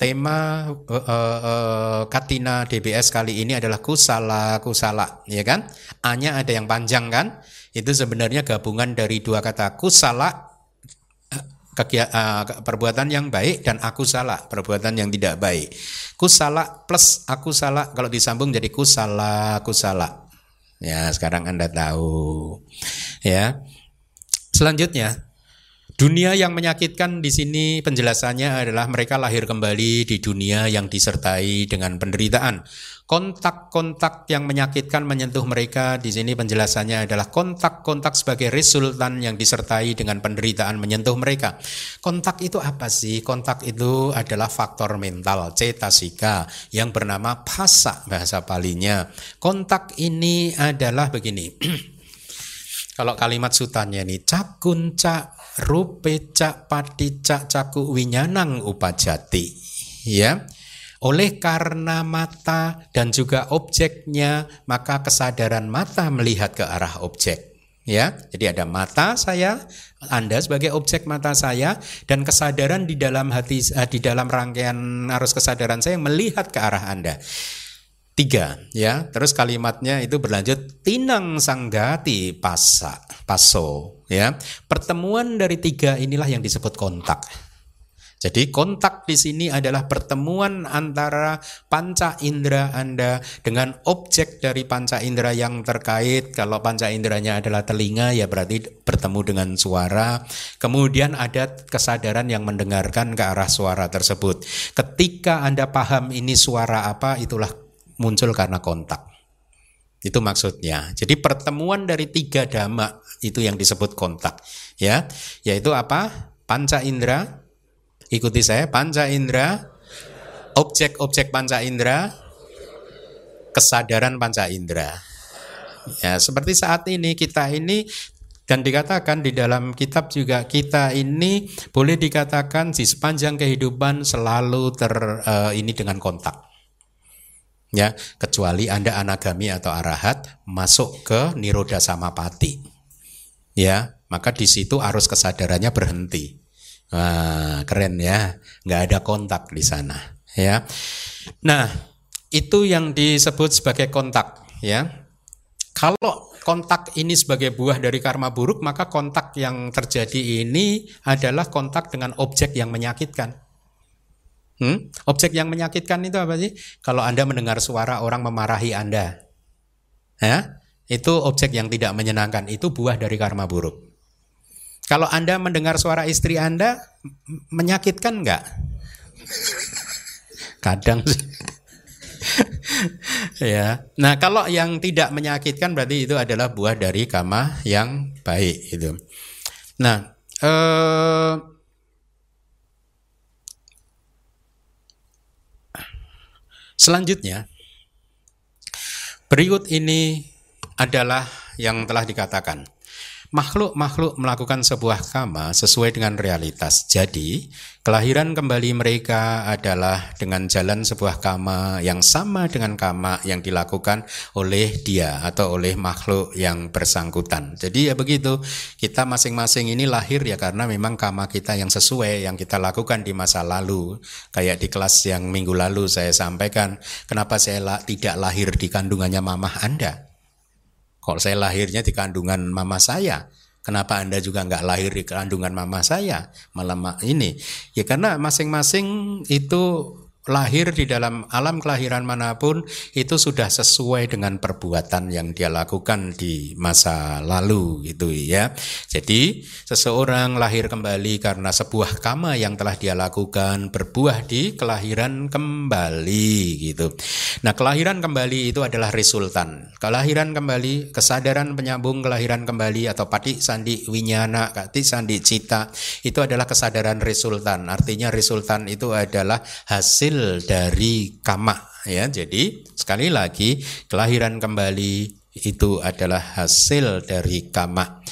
Tema uh, uh, Katina DBS kali ini adalah kusala, kusala, ya kan? A-nya ada yang panjang kan? Itu sebenarnya gabungan dari dua kata kusala uh, perbuatan yang baik dan aku salah, perbuatan yang tidak baik. Ku salah plus aku salah kalau disambung jadi ku salah, ku salah. Ya, sekarang Anda tahu. Ya. Selanjutnya, Dunia yang menyakitkan di sini penjelasannya adalah mereka lahir kembali di dunia yang disertai dengan penderitaan. Kontak-kontak yang menyakitkan menyentuh mereka di sini penjelasannya adalah kontak-kontak sebagai resultan yang disertai dengan penderitaan menyentuh mereka. Kontak itu apa sih? Kontak itu adalah faktor mental cetasika yang bernama pasa bahasa palinya. Kontak ini adalah begini. Kalau kalimat sutannya ini cakunca rupeca patica caku winyanang upajati ya oleh karena mata dan juga objeknya maka kesadaran mata melihat ke arah objek. Ya jadi ada mata saya anda sebagai objek mata saya dan kesadaran di dalam hati eh, di dalam rangkaian arus kesadaran saya melihat ke arah Anda. Tiga ya terus kalimatnya itu berlanjut tinang sanggati pasa paso ya. Pertemuan dari tiga inilah yang disebut kontak jadi kontak di sini adalah pertemuan antara panca indera Anda dengan objek dari panca indera yang terkait. Kalau panca inderanya adalah telinga ya berarti bertemu dengan suara. Kemudian ada kesadaran yang mendengarkan ke arah suara tersebut. Ketika Anda paham ini suara apa itulah muncul karena kontak. Itu maksudnya. Jadi pertemuan dari tiga dhamma itu yang disebut kontak. Ya, yaitu apa? Panca indera. Ikuti saya, panca indera objek-objek panca indera, kesadaran panca indera. Ya, seperti saat ini kita ini dan dikatakan di dalam kitab juga kita ini boleh dikatakan di sepanjang kehidupan selalu ter uh, ini dengan kontak. Ya, kecuali Anda anagami atau arahat masuk ke niroda samapati. Ya, maka di situ arus kesadarannya berhenti. Wah, keren ya. nggak ada kontak di sana, ya. Nah, itu yang disebut sebagai kontak, ya. Kalau kontak ini sebagai buah dari karma buruk, maka kontak yang terjadi ini adalah kontak dengan objek yang menyakitkan. Hmm? Objek yang menyakitkan itu apa sih? Kalau Anda mendengar suara orang memarahi Anda, ya, itu objek yang tidak menyenangkan, itu buah dari karma buruk. Kalau Anda mendengar suara istri Anda, menyakitkan enggak? Kadang sih. ya. Nah, kalau yang tidak menyakitkan berarti itu adalah buah dari kama yang baik itu. Nah, eh, selanjutnya berikut ini adalah yang telah dikatakan makhluk-makhluk melakukan sebuah kama sesuai dengan realitas. Jadi, kelahiran kembali mereka adalah dengan jalan sebuah kama yang sama dengan kama yang dilakukan oleh dia atau oleh makhluk yang bersangkutan. Jadi ya begitu, kita masing-masing ini lahir ya karena memang kama kita yang sesuai yang kita lakukan di masa lalu. Kayak di kelas yang minggu lalu saya sampaikan, kenapa saya tidak lahir di kandungannya mamah Anda? Kalau saya lahirnya di kandungan mama saya, kenapa Anda juga nggak lahir di kandungan mama saya? Malah ini, ya karena masing-masing itu lahir di dalam alam kelahiran mana pun itu sudah sesuai dengan perbuatan yang dia lakukan di masa lalu gitu ya. Jadi seseorang lahir kembali karena sebuah kama yang telah dia lakukan berbuah di kelahiran kembali gitu. Nah, kelahiran kembali itu adalah resultan. Kelahiran kembali, kesadaran penyambung kelahiran kembali atau pati sandi winyana, kati sandi cita itu adalah kesadaran resultan. Artinya resultan itu adalah hasil hasil dari kama ya. Jadi sekali lagi kelahiran kembali itu adalah hasil dari kama.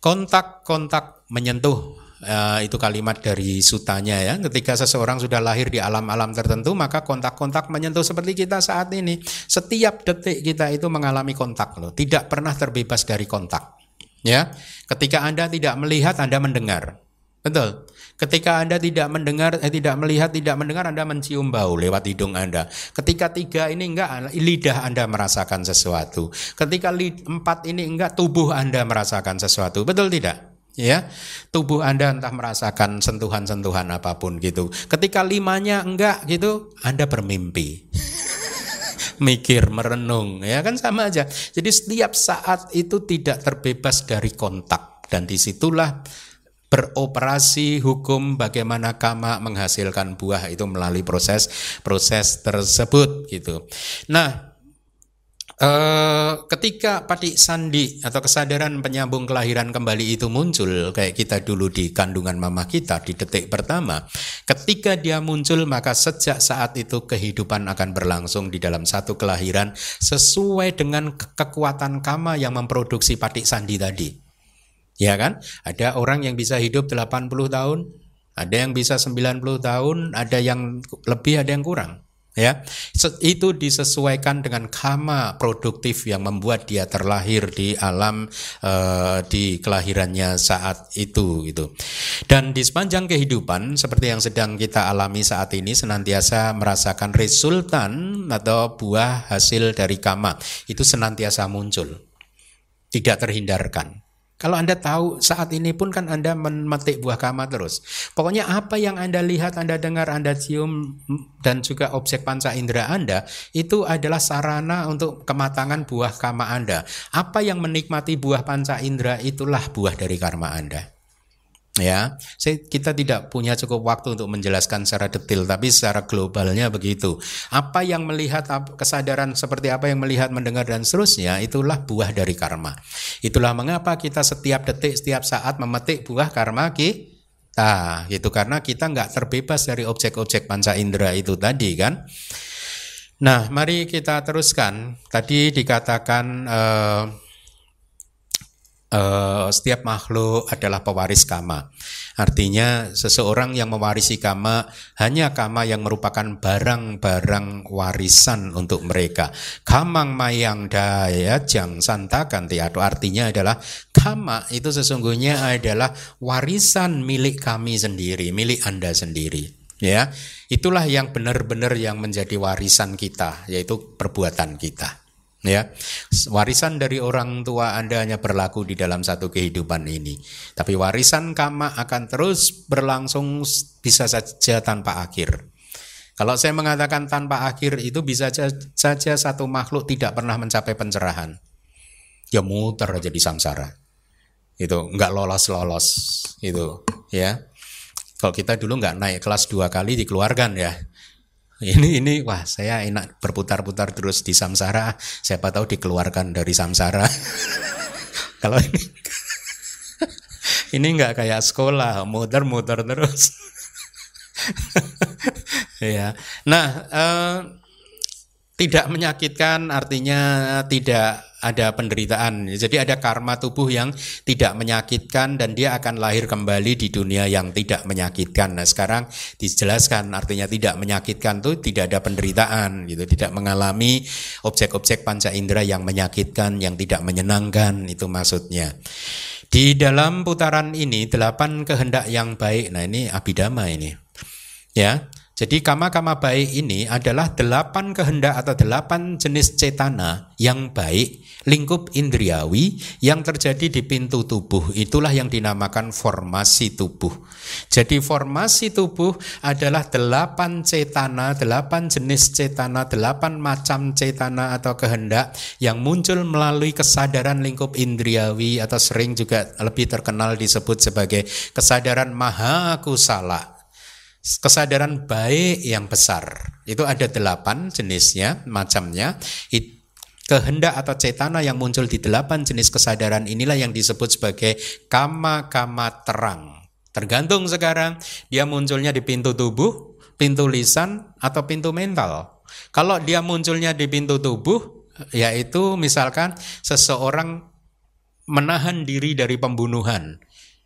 Kontak-kontak menyentuh uh, itu kalimat dari sutanya ya. Ketika seseorang sudah lahir di alam-alam tertentu, maka kontak-kontak menyentuh seperti kita saat ini. Setiap detik kita itu mengalami kontak loh, tidak pernah terbebas dari kontak. Ya, ketika Anda tidak melihat, Anda mendengar. Betul. Ketika Anda tidak mendengar, eh, tidak melihat, tidak mendengar, Anda mencium bau lewat hidung Anda. Ketika tiga ini enggak, lidah Anda merasakan sesuatu. Ketika empat ini enggak, tubuh Anda merasakan sesuatu. Betul tidak? ya tubuh anda entah merasakan sentuhan-sentuhan apa pun gitu ketika limanya enggak gitu anda bermimpi mikir merenung ya kan sama aja jadi setiap saat itu tidak terbebas dari kontak dan di situlah beroperasi hukum bagaimana kama menghasilkan buah itu melalui proses proses tersebut gitu. Nah, eh, ketika pati sandi atau kesadaran penyambung kelahiran kembali itu muncul kayak kita dulu di kandungan mama kita di detik pertama, ketika dia muncul maka sejak saat itu kehidupan akan berlangsung di dalam satu kelahiran sesuai dengan kekuatan kama yang memproduksi pati sandi tadi. Ya kan? Ada orang yang bisa hidup 80 tahun, ada yang bisa 90 tahun, ada yang lebih, ada yang kurang. Ya, itu disesuaikan dengan kama produktif yang membuat dia terlahir di alam uh, di kelahirannya saat itu gitu. Dan di sepanjang kehidupan seperti yang sedang kita alami saat ini senantiasa merasakan resultan atau buah hasil dari kama itu senantiasa muncul. Tidak terhindarkan. Kalau Anda tahu saat ini pun kan Anda memetik buah kama terus. Pokoknya apa yang Anda lihat, Anda dengar, Anda cium dan juga objek panca indera Anda itu adalah sarana untuk kematangan buah kama Anda. Apa yang menikmati buah panca indera itulah buah dari karma Anda. Ya, kita tidak punya cukup waktu untuk menjelaskan secara detail, tapi secara globalnya begitu. Apa yang melihat kesadaran seperti apa yang melihat, mendengar dan seterusnya, itulah buah dari karma. Itulah mengapa kita setiap detik, setiap saat memetik buah karma ki, Nah, itu karena kita nggak terbebas dari objek-objek panca indera itu tadi kan. Nah, mari kita teruskan. Tadi dikatakan uh, uh, setiap makhluk adalah pewaris kama. Artinya seseorang yang mewarisi kama hanya kama yang merupakan barang-barang warisan untuk mereka. Kamang mayang daya jang santakan tiado. Artinya adalah kama itu sesungguhnya adalah warisan milik kami sendiri, milik Anda sendiri. Ya, itulah yang benar-benar yang menjadi warisan kita, yaitu perbuatan kita ya. Warisan dari orang tua Anda hanya berlaku di dalam satu kehidupan ini. Tapi warisan kama akan terus berlangsung bisa saja tanpa akhir. Kalau saya mengatakan tanpa akhir itu bisa saja satu makhluk tidak pernah mencapai pencerahan. Ya muter aja samsara. Itu nggak lolos lolos itu ya. Kalau kita dulu nggak naik kelas dua kali dikeluarkan ya ini ini wah saya enak berputar-putar terus di samsara. Siapa tahu dikeluarkan dari samsara. Kalau ini ini nggak kayak sekolah muter-muter terus. Ya nah eh, tidak menyakitkan artinya tidak ada penderitaan. Jadi ada karma tubuh yang tidak menyakitkan dan dia akan lahir kembali di dunia yang tidak menyakitkan. Nah, sekarang dijelaskan artinya tidak menyakitkan itu tidak ada penderitaan gitu, tidak mengalami objek-objek panca indera yang menyakitkan, yang tidak menyenangkan itu maksudnya. Di dalam putaran ini delapan kehendak yang baik. Nah, ini abidama ini. Ya, jadi kama-kama baik ini adalah delapan kehendak atau delapan jenis cetana yang baik, lingkup indriawi yang terjadi di pintu tubuh. Itulah yang dinamakan formasi tubuh. Jadi formasi tubuh adalah delapan cetana, delapan jenis cetana, delapan macam cetana atau kehendak yang muncul melalui kesadaran lingkup indriawi atau sering juga lebih terkenal disebut sebagai kesadaran maha kusala kesadaran baik yang besar. Itu ada delapan jenisnya, macamnya. Kehendak atau cetana yang muncul di delapan jenis kesadaran inilah yang disebut sebagai kama-kama terang. Tergantung sekarang dia munculnya di pintu tubuh, pintu lisan, atau pintu mental. Kalau dia munculnya di pintu tubuh, yaitu misalkan seseorang menahan diri dari pembunuhan,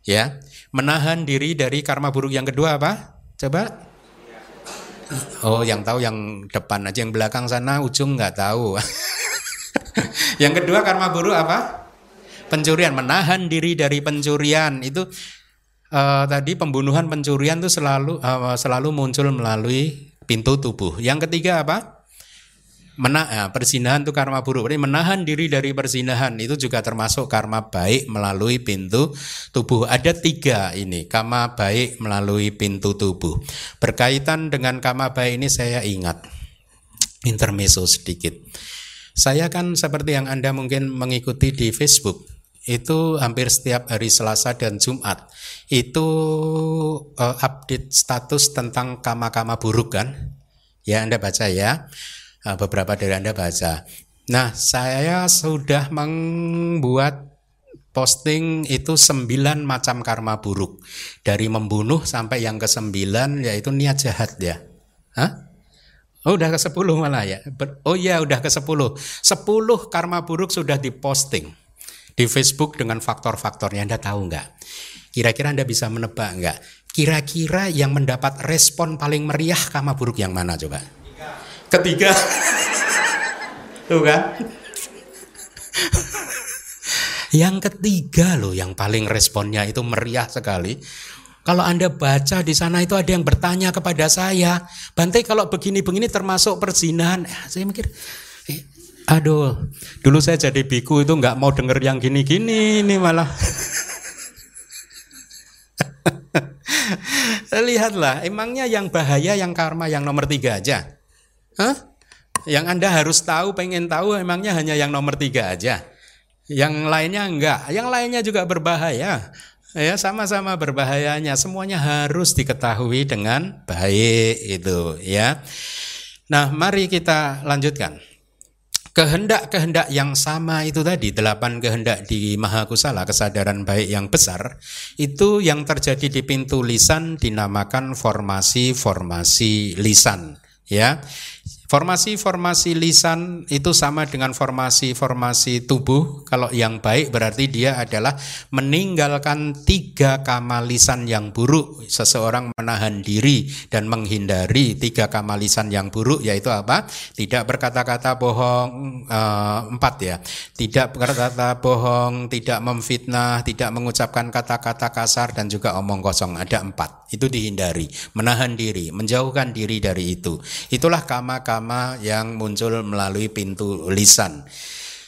ya, menahan diri dari karma buruk yang kedua apa? Coba. Oh, yang tahu yang depan aja, yang belakang sana ujung nggak tahu. yang kedua karma buruk apa? Pencurian, menahan diri dari pencurian itu uh, tadi pembunuhan pencurian itu selalu uh, selalu muncul melalui pintu tubuh. Yang ketiga apa? Mena ya, persinahan itu karma buruk. Berarti menahan diri dari persinahan itu juga termasuk karma baik melalui pintu tubuh. Ada tiga ini karma baik melalui pintu tubuh. Berkaitan dengan karma baik ini saya ingat intermezzo sedikit. Saya kan seperti yang Anda mungkin mengikuti di Facebook itu hampir setiap hari Selasa dan Jumat itu uh, update status tentang kama-kama buruk kan ya Anda baca ya beberapa dari Anda baca. Nah, saya sudah membuat posting itu sembilan macam karma buruk. Dari membunuh sampai yang ke sembilan yaitu niat jahat ya. Hah? Oh udah ke sepuluh malah ya. Oh iya udah ke sepuluh. Sepuluh karma buruk sudah diposting di Facebook dengan faktor-faktornya. Anda tahu nggak? Kira-kira Anda bisa menebak nggak? Kira-kira yang mendapat respon paling meriah karma buruk yang mana coba? Ketiga tuh kan yang ketiga loh yang paling responnya itu meriah sekali kalau Anda baca di sana itu ada yang bertanya kepada saya, Bante kalau begini-begini termasuk perzinahan. Eh, saya mikir, eh, aduh, dulu saya jadi biku itu nggak mau denger yang gini-gini ini malah. Lihatlah, emangnya yang bahaya yang karma yang nomor tiga aja. Hah? Yang Anda harus tahu, pengen tahu emangnya hanya yang nomor tiga aja. Yang lainnya enggak, yang lainnya juga berbahaya. Ya, sama-sama berbahayanya. Semuanya harus diketahui dengan baik itu, ya. Nah, mari kita lanjutkan. kehendak-kehendak yang sama itu tadi delapan kehendak di Mahakusala kesadaran baik yang besar itu yang terjadi di pintu lisan dinamakan formasi-formasi lisan ya Formasi-formasi lisan itu sama dengan formasi-formasi tubuh. Kalau yang baik berarti dia adalah meninggalkan tiga kamalisan yang buruk. Seseorang menahan diri dan menghindari tiga kamalisan yang buruk yaitu apa? Tidak berkata-kata bohong uh, empat ya. Tidak berkata bohong, tidak memfitnah, tidak mengucapkan kata-kata kasar dan juga omong kosong. Ada empat. Itu dihindari, menahan diri, menjauhkan diri dari itu. Itulah kama-kama pertama yang muncul melalui pintu lisan.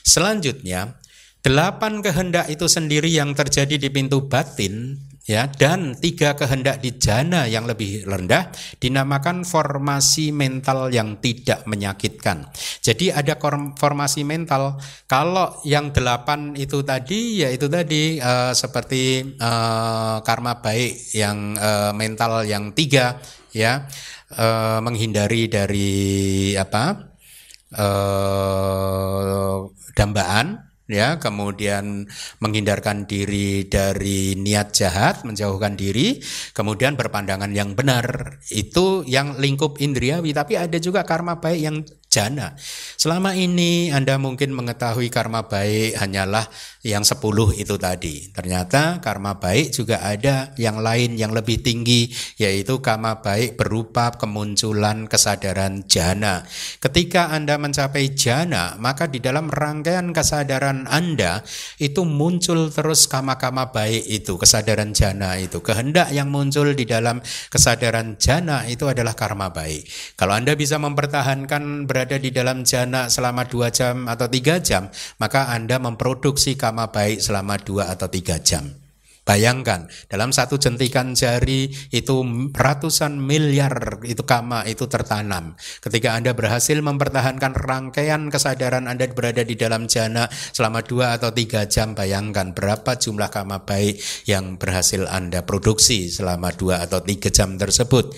Selanjutnya, delapan kehendak itu sendiri yang terjadi di pintu batin ya dan tiga kehendak di jana yang lebih rendah dinamakan formasi mental yang tidak menyakitkan. Jadi ada formasi mental. Kalau yang delapan itu tadi ya itu tadi uh, seperti uh, karma baik yang uh, mental yang tiga ya menghindari dari apa dambaan ya kemudian menghindarkan diri dari niat jahat menjauhkan diri kemudian berpandangan yang benar itu yang lingkup indriawi tapi ada juga karma baik yang jana. Selama ini Anda mungkin mengetahui karma baik hanyalah yang 10 itu tadi. Ternyata karma baik juga ada yang lain yang lebih tinggi yaitu karma baik berupa kemunculan kesadaran jana. Ketika Anda mencapai jana, maka di dalam rangkaian kesadaran Anda itu muncul terus kama-kama baik itu, kesadaran jana itu. Kehendak yang muncul di dalam kesadaran jana itu adalah karma baik. Kalau Anda bisa mempertahankan berada di dalam jana selama dua jam atau tiga jam, maka Anda memproduksi kama baik selama dua atau tiga jam. Bayangkan dalam satu jentikan jari itu ratusan miliar itu kama itu tertanam. Ketika Anda berhasil mempertahankan rangkaian kesadaran Anda berada di dalam jana selama dua atau tiga jam, bayangkan berapa jumlah kama baik yang berhasil Anda produksi selama dua atau tiga jam tersebut.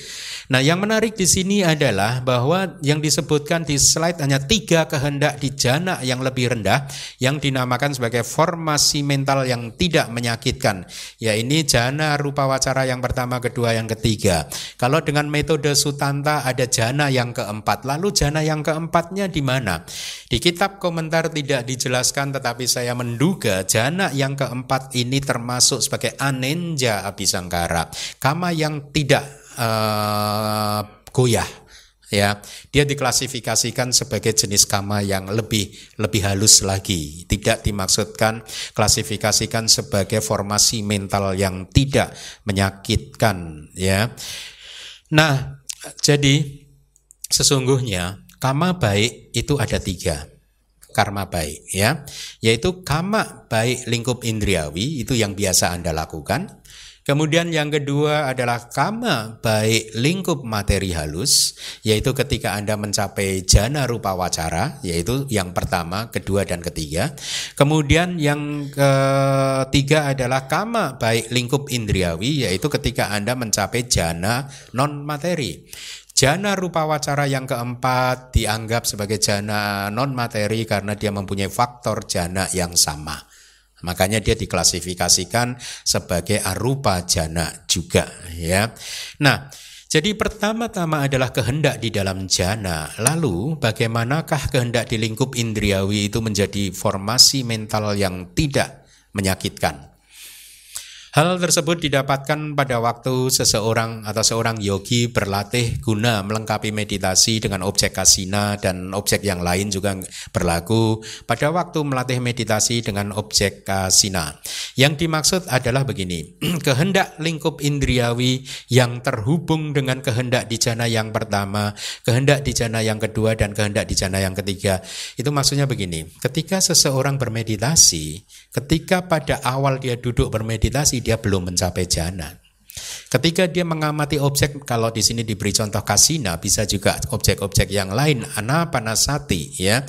Nah, yang menarik di sini adalah bahwa yang disebutkan di slide hanya tiga kehendak di jana yang lebih rendah yang dinamakan sebagai formasi mental yang tidak menyakitkan. Ya ini jana rupa wacara yang pertama, kedua, yang ketiga. Kalau dengan metode Sutanta ada jana yang keempat. Lalu jana yang keempatnya di mana? Di kitab komentar tidak dijelaskan tetapi saya menduga jana yang keempat ini termasuk sebagai anenja abisangkara. Kama yang tidak uh, goyah ya. Dia diklasifikasikan sebagai jenis kama yang lebih lebih halus lagi. Tidak dimaksudkan klasifikasikan sebagai formasi mental yang tidak menyakitkan ya. Nah jadi sesungguhnya kama baik itu ada tiga. Karma baik ya. Yaitu kama baik lingkup indriawi itu yang biasa anda lakukan Kemudian yang kedua adalah kama baik lingkup materi halus, yaitu ketika Anda mencapai jana rupa wacara, yaitu yang pertama, kedua, dan ketiga. Kemudian yang ketiga adalah kama baik lingkup indriawi, yaitu ketika Anda mencapai jana non materi. Jana rupa wacara yang keempat dianggap sebagai jana non materi karena dia mempunyai faktor jana yang sama. Makanya dia diklasifikasikan sebagai arupa jana juga ya. Nah, jadi pertama-tama adalah kehendak di dalam jana. Lalu bagaimanakah kehendak di lingkup indriawi itu menjadi formasi mental yang tidak menyakitkan? Hal tersebut didapatkan pada waktu seseorang atau seorang yogi berlatih guna melengkapi meditasi dengan objek kasina dan objek yang lain juga berlaku pada waktu melatih meditasi dengan objek kasina. Yang dimaksud adalah begini, kehendak lingkup indriawi yang terhubung dengan kehendak di jana yang pertama, kehendak di jana yang kedua dan kehendak di jana yang ketiga. Itu maksudnya begini, ketika seseorang bermeditasi, ketika pada awal dia duduk bermeditasi dia belum mencapai jana. Ketika dia mengamati objek, kalau di sini diberi contoh kasina, bisa juga objek-objek yang lain, anapanasati, ya.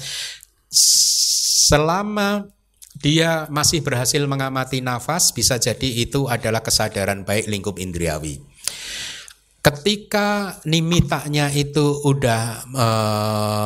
Selama dia masih berhasil mengamati nafas, bisa jadi itu adalah kesadaran baik lingkup indriawi. Ketika nimitanya itu udah e,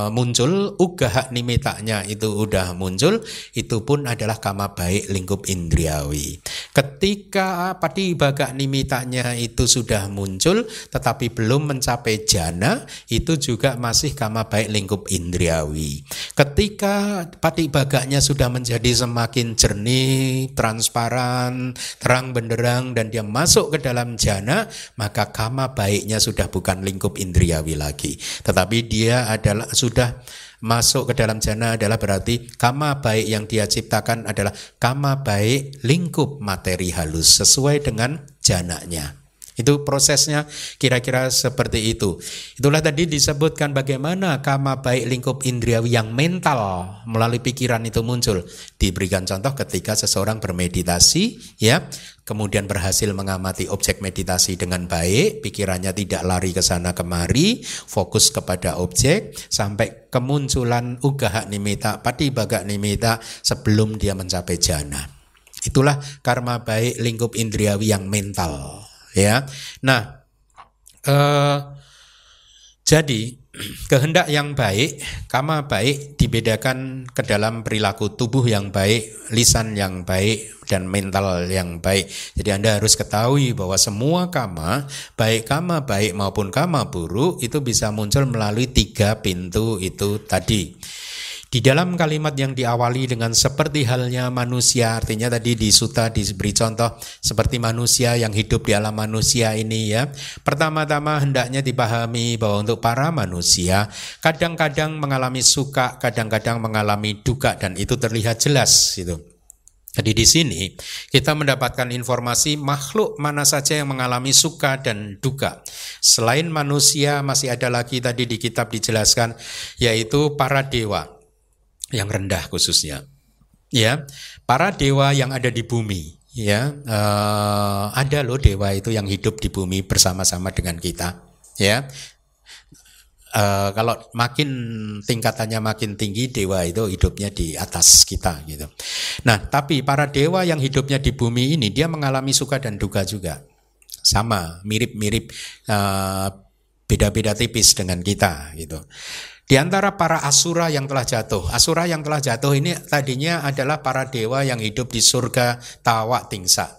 muncul, ugah nimitanya itu udah muncul, itu pun adalah kama baik lingkup indriawi. Ketika baga nimitanya itu sudah muncul, tetapi belum mencapai jana, itu juga masih kama baik lingkup indriawi. Ketika pati baganya sudah menjadi semakin jernih, transparan, terang benderang, dan dia masuk ke dalam jana, maka kama baik baiknya sudah bukan lingkup indriawi lagi, tetapi dia adalah sudah masuk ke dalam jana adalah berarti kama baik yang dia ciptakan adalah kama baik lingkup materi halus sesuai dengan jananya. Itu prosesnya kira-kira seperti itu. Itulah tadi disebutkan bagaimana kama baik lingkup indriawi yang mental melalui pikiran itu muncul. Diberikan contoh ketika seseorang bermeditasi, ya, kemudian berhasil mengamati objek meditasi dengan baik, pikirannya tidak lari ke sana kemari, fokus kepada objek sampai kemunculan ugaha nimita, pati baga nimita sebelum dia mencapai jana. Itulah karma baik lingkup indriawi yang mental ya. Nah, eh, jadi kehendak yang baik, kama baik dibedakan ke dalam perilaku tubuh yang baik, lisan yang baik, dan mental yang baik. Jadi Anda harus ketahui bahwa semua kama, baik kama baik maupun kama buruk, itu bisa muncul melalui tiga pintu itu tadi. Di dalam kalimat yang diawali dengan seperti halnya manusia, artinya tadi di suta diberi contoh seperti manusia yang hidup di alam manusia ini ya. Pertama-tama hendaknya dipahami bahwa untuk para manusia kadang-kadang mengalami suka, kadang-kadang mengalami duka dan itu terlihat jelas itu. Jadi di sini kita mendapatkan informasi makhluk mana saja yang mengalami suka dan duka. Selain manusia masih ada lagi tadi di kitab dijelaskan yaitu para dewa yang rendah khususnya. Ya, para dewa yang ada di bumi, ya, uh, ada loh dewa itu yang hidup di bumi bersama-sama dengan kita, ya. Uh, kalau makin tingkatannya makin tinggi dewa itu hidupnya di atas kita gitu. Nah, tapi para dewa yang hidupnya di bumi ini dia mengalami suka dan duka juga. Sama, mirip-mirip uh, beda-beda tipis dengan kita gitu. Di antara para asura yang telah jatuh, asura yang telah jatuh ini tadinya adalah para dewa yang hidup di surga Tawa Tingsa.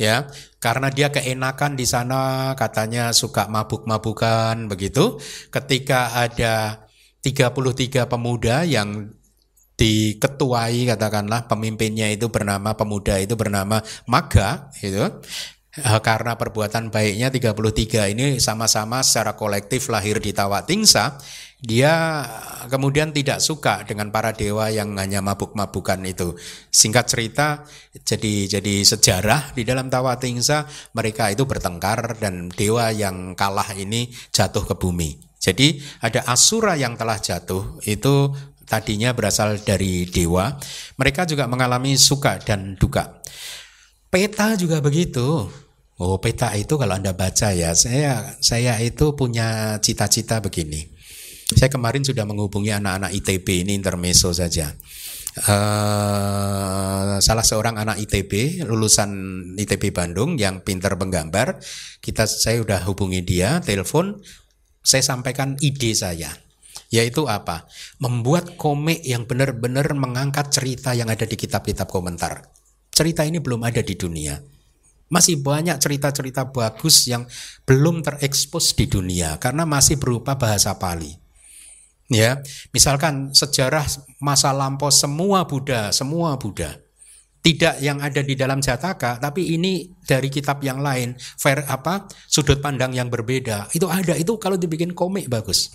Ya, karena dia keenakan di sana katanya suka mabuk-mabukan begitu. Ketika ada 33 pemuda yang diketuai katakanlah pemimpinnya itu bernama pemuda itu bernama Maga gitu Eh, karena perbuatan baiknya 33 ini sama-sama secara kolektif lahir di Tawatingsa, dia kemudian tidak suka dengan para dewa yang hanya mabuk-mabukan itu. Singkat cerita, jadi jadi sejarah di dalam Tawatingsa mereka itu bertengkar dan dewa yang kalah ini jatuh ke bumi. Jadi ada asura yang telah jatuh itu tadinya berasal dari dewa. Mereka juga mengalami suka dan duka. Peta juga begitu. Oh, peta itu kalau Anda baca ya, saya saya itu punya cita-cita begini. Saya kemarin sudah menghubungi anak-anak ITB ini intermeso saja. Uh, salah seorang anak ITB lulusan ITB Bandung yang pintar menggambar, kita saya sudah hubungi dia, telepon, saya sampaikan ide saya yaitu apa? Membuat komik yang benar-benar mengangkat cerita yang ada di kitab-kitab komentar. Cerita ini belum ada di dunia. Masih banyak cerita-cerita bagus yang belum terekspos di dunia karena masih berupa bahasa Pali. Ya, misalkan sejarah masa lampau semua Buddha, semua Buddha. Tidak yang ada di dalam Jataka, tapi ini dari kitab yang lain, fair apa sudut pandang yang berbeda. Itu ada, itu kalau dibikin komik bagus.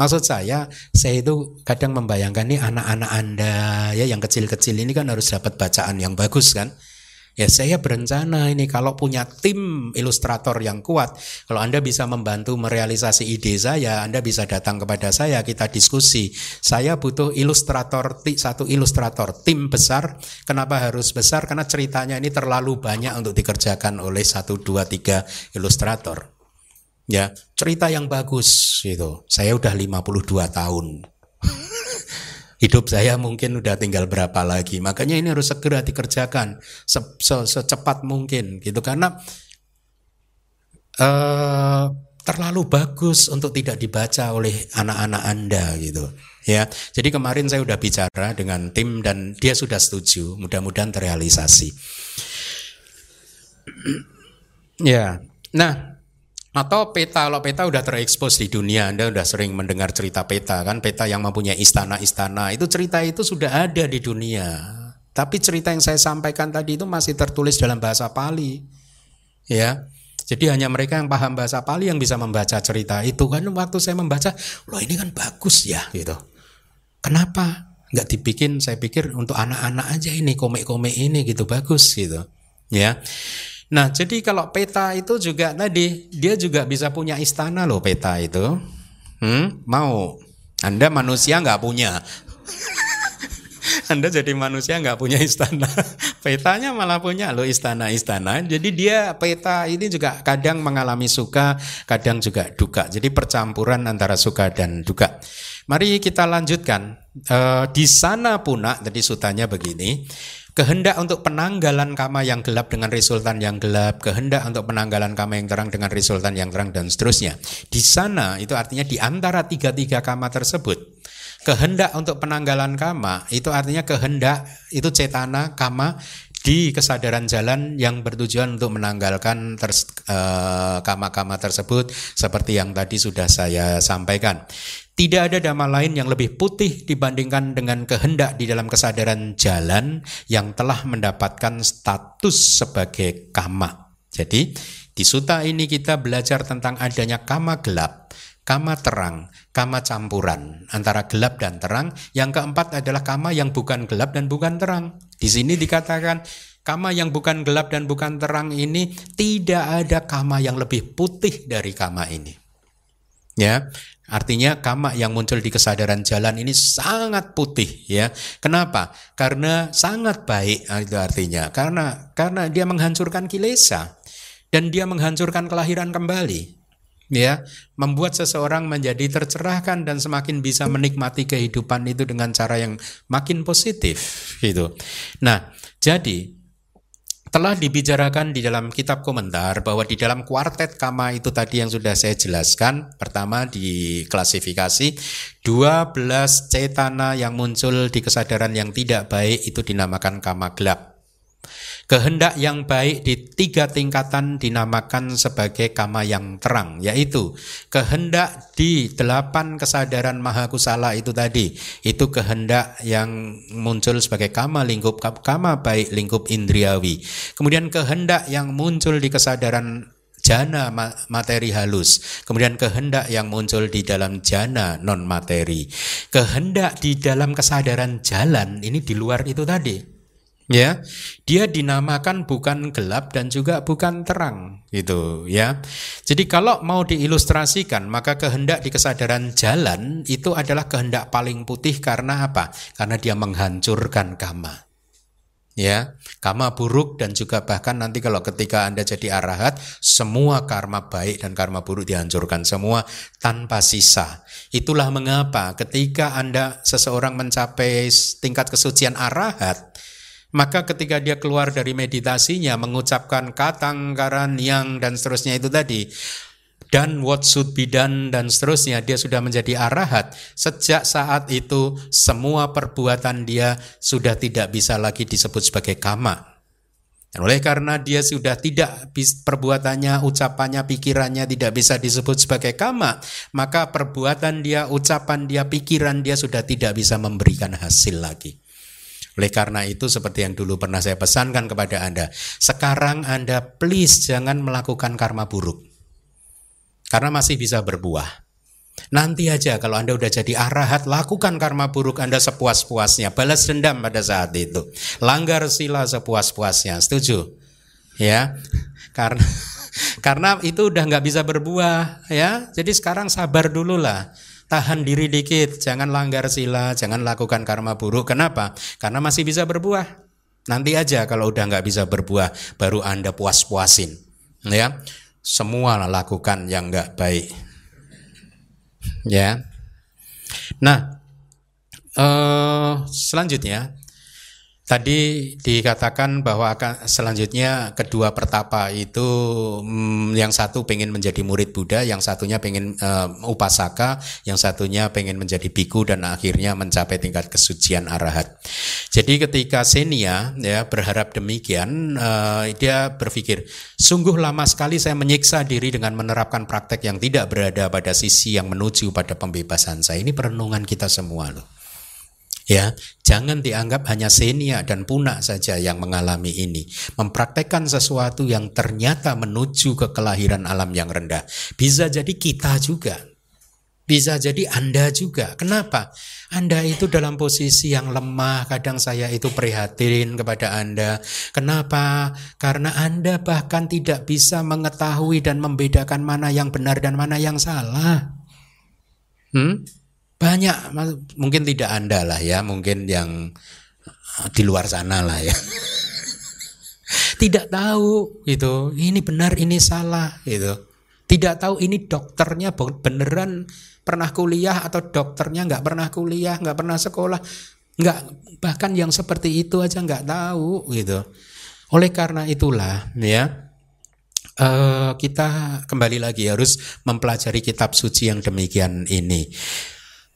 Maksud saya, saya itu kadang membayangkan nih anak-anak Anda ya yang kecil-kecil ini kan harus dapat bacaan yang bagus kan. Ya saya berencana ini kalau punya tim ilustrator yang kuat, kalau Anda bisa membantu merealisasi ide saya, Anda bisa datang kepada saya, kita diskusi. Saya butuh ilustrator, satu ilustrator, tim besar. Kenapa harus besar? Karena ceritanya ini terlalu banyak untuk dikerjakan oleh satu, dua, tiga ilustrator. Ya, cerita yang bagus itu. Saya udah 52 tahun hidup saya mungkin udah tinggal berapa lagi. Makanya ini harus segera dikerjakan se -se secepat mungkin gitu karena uh, terlalu bagus untuk tidak dibaca oleh anak-anak Anda gitu. Ya, jadi kemarin saya sudah bicara dengan tim dan dia sudah setuju. Mudah-mudahan terrealisasi. ya, nah atau peta kalau peta udah terekspos di dunia, Anda udah sering mendengar cerita peta kan, peta yang mempunyai istana-istana itu cerita itu sudah ada di dunia. Tapi cerita yang saya sampaikan tadi itu masih tertulis dalam bahasa Pali. Ya, jadi hanya mereka yang paham bahasa Pali yang bisa membaca cerita itu kan waktu saya membaca, loh ini kan bagus ya gitu. Kenapa nggak dibikin? Saya pikir untuk anak-anak aja ini komik-komik ini gitu bagus gitu, ya. Nah jadi kalau peta itu juga tadi dia juga bisa punya istana loh peta itu. Hmm, mau? Anda manusia nggak punya. Anda jadi manusia nggak punya istana. Petanya malah punya loh istana-istana. Jadi dia peta ini juga kadang mengalami suka, kadang juga duka. Jadi percampuran antara suka dan duka. Mari kita lanjutkan. E, di sana puna, jadi sutanya begini. Kehendak untuk penanggalan kama yang gelap dengan resultan yang gelap, kehendak untuk penanggalan kama yang terang dengan resultan yang terang dan seterusnya. Di sana itu artinya di antara tiga-tiga kama tersebut Kehendak untuk penanggalan kama itu artinya kehendak itu cetana kama di kesadaran jalan yang bertujuan untuk menanggalkan eh, kama-kama tersebut seperti yang tadi sudah saya sampaikan. Tidak ada dhamma lain yang lebih putih dibandingkan dengan kehendak di dalam kesadaran jalan yang telah mendapatkan status sebagai kama. Jadi di suta ini kita belajar tentang adanya kama gelap, kama terang, kama campuran antara gelap dan terang. Yang keempat adalah kama yang bukan gelap dan bukan terang. Di sini dikatakan kama yang bukan gelap dan bukan terang ini tidak ada kama yang lebih putih dari kama ini. Ya, Artinya kama yang muncul di kesadaran jalan ini sangat putih ya. Kenapa? Karena sangat baik ah, itu artinya. Karena karena dia menghancurkan kilesa dan dia menghancurkan kelahiran kembali ya membuat seseorang menjadi tercerahkan dan semakin bisa menikmati kehidupan itu dengan cara yang makin positif gitu. Nah, jadi telah dibicarakan di dalam kitab komentar bahwa di dalam kuartet kama itu tadi yang sudah saya jelaskan pertama di klasifikasi 12 cetana yang muncul di kesadaran yang tidak baik itu dinamakan kama gelap Kehendak yang baik di tiga tingkatan dinamakan sebagai kama yang terang, yaitu kehendak di delapan kesadaran mahakusala itu tadi, itu kehendak yang muncul sebagai kama lingkup kama baik lingkup indriawi. Kemudian kehendak yang muncul di kesadaran jana materi halus, kemudian kehendak yang muncul di dalam jana non materi, kehendak di dalam kesadaran jalan ini di luar itu tadi ya dia dinamakan bukan gelap dan juga bukan terang gitu ya. Jadi kalau mau diilustrasikan maka kehendak di kesadaran jalan itu adalah kehendak paling putih karena apa? Karena dia menghancurkan kama ya. Kama buruk dan juga bahkan nanti kalau ketika anda jadi arahat semua karma baik dan karma buruk dihancurkan semua tanpa sisa. Itulah mengapa ketika anda seseorang mencapai tingkat kesucian arahat maka ketika dia keluar dari meditasinya mengucapkan katangkaran yang dan seterusnya itu tadi dan what should be done dan seterusnya dia sudah menjadi arahat sejak saat itu semua perbuatan dia sudah tidak bisa lagi disebut sebagai kama dan oleh karena dia sudah tidak perbuatannya, ucapannya, pikirannya tidak bisa disebut sebagai kama, maka perbuatan dia, ucapan dia, pikiran dia sudah tidak bisa memberikan hasil lagi. Oleh karena itu seperti yang dulu pernah saya pesankan kepada Anda, sekarang Anda please jangan melakukan karma buruk. Karena masih bisa berbuah. Nanti aja kalau Anda udah jadi arahat, lakukan karma buruk Anda sepuas-puasnya. Balas dendam pada saat itu. Langgar sila sepuas-puasnya. Setuju? Ya. Karena karena itu udah nggak bisa berbuah ya. Jadi sekarang sabar dulu lah tahan diri dikit, jangan langgar sila, jangan lakukan karma buruk. Kenapa? Karena masih bisa berbuah. Nanti aja kalau udah nggak bisa berbuah, baru anda puas-puasin, ya. Semua lakukan yang nggak baik, ya. Nah, uh, selanjutnya Tadi dikatakan bahwa akan selanjutnya kedua pertapa itu hmm, yang satu pengen menjadi murid Buddha, yang satunya pengen uh, upasaka, yang satunya pengen menjadi biku dan akhirnya mencapai tingkat kesucian arahat. Jadi ketika Senia ya berharap demikian, uh, dia berpikir sungguh lama sekali saya menyiksa diri dengan menerapkan praktek yang tidak berada pada sisi yang menuju pada pembebasan saya. Ini perenungan kita semua loh. Ya, jangan dianggap hanya senia dan punak saja yang mengalami ini. Mempraktekkan sesuatu yang ternyata menuju ke kelahiran alam yang rendah. Bisa jadi kita juga. Bisa jadi Anda juga. Kenapa? Anda itu dalam posisi yang lemah, kadang saya itu prihatin kepada Anda. Kenapa? Karena Anda bahkan tidak bisa mengetahui dan membedakan mana yang benar dan mana yang salah. Hmm? Banyak, mungkin tidak Anda lah ya, mungkin yang eh, di luar sana lah ya. tidak tahu gitu, ini benar, ini salah gitu. Tidak tahu ini dokternya beneran pernah kuliah atau dokternya nggak pernah kuliah, nggak pernah sekolah, nggak bahkan yang seperti itu aja nggak tahu gitu. Oleh karena itulah ya uh, kita kembali lagi harus mempelajari kitab suci yang demikian ini.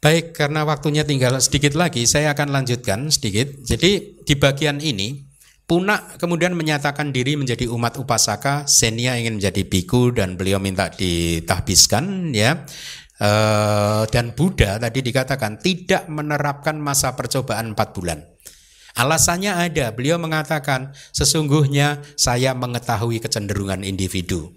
Baik, karena waktunya tinggal sedikit lagi, saya akan lanjutkan sedikit. Jadi di bagian ini, Punak kemudian menyatakan diri menjadi umat upasaka, Senia ingin menjadi biku dan beliau minta ditahbiskan ya. E, dan Buddha tadi dikatakan tidak menerapkan masa percobaan 4 bulan. Alasannya ada, beliau mengatakan sesungguhnya saya mengetahui kecenderungan individu.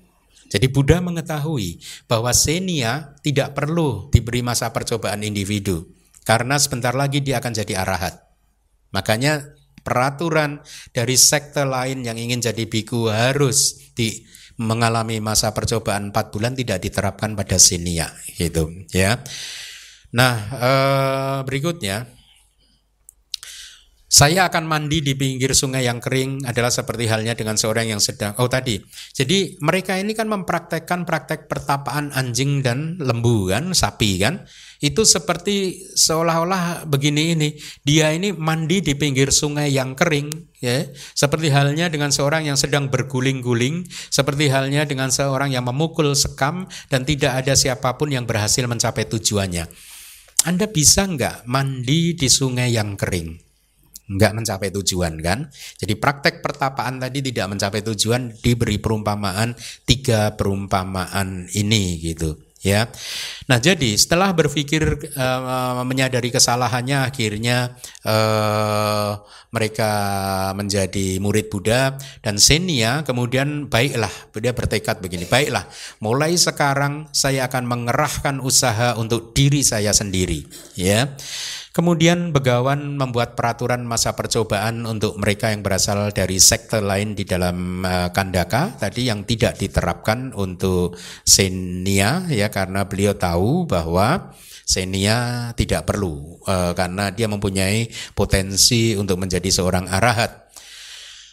Jadi Buddha mengetahui bahwa senia tidak perlu diberi masa percobaan individu karena sebentar lagi dia akan jadi arahat. Makanya peraturan dari sekte lain yang ingin jadi biku harus di mengalami masa percobaan 4 bulan tidak diterapkan pada senia gitu ya. Nah, eh, berikutnya saya akan mandi di pinggir sungai yang kering adalah seperti halnya dengan seorang yang sedang oh tadi. Jadi mereka ini kan mempraktekkan praktek pertapaan anjing dan lembu kan, sapi kan. Itu seperti seolah-olah begini ini, dia ini mandi di pinggir sungai yang kering ya. Seperti halnya dengan seorang yang sedang berguling-guling, seperti halnya dengan seorang yang memukul sekam dan tidak ada siapa pun yang berhasil mencapai tujuannya. Anda bisa nggak mandi di sungai yang kering? Nggak mencapai tujuan kan. Jadi praktek pertapaan tadi tidak mencapai tujuan diberi perumpamaan tiga perumpamaan ini gitu ya. Nah, jadi setelah berpikir uh, menyadari kesalahannya akhirnya uh, mereka menjadi murid Buddha dan Senia kemudian baiklah dia bertekad begini, baiklah mulai sekarang saya akan mengerahkan usaha untuk diri saya sendiri ya. Kemudian Begawan membuat peraturan masa percobaan untuk mereka yang berasal dari sekte lain di dalam uh, Kandaka tadi yang tidak diterapkan untuk Senia ya karena beliau tahu bahwa Senia tidak perlu uh, karena dia mempunyai potensi untuk menjadi seorang arahat.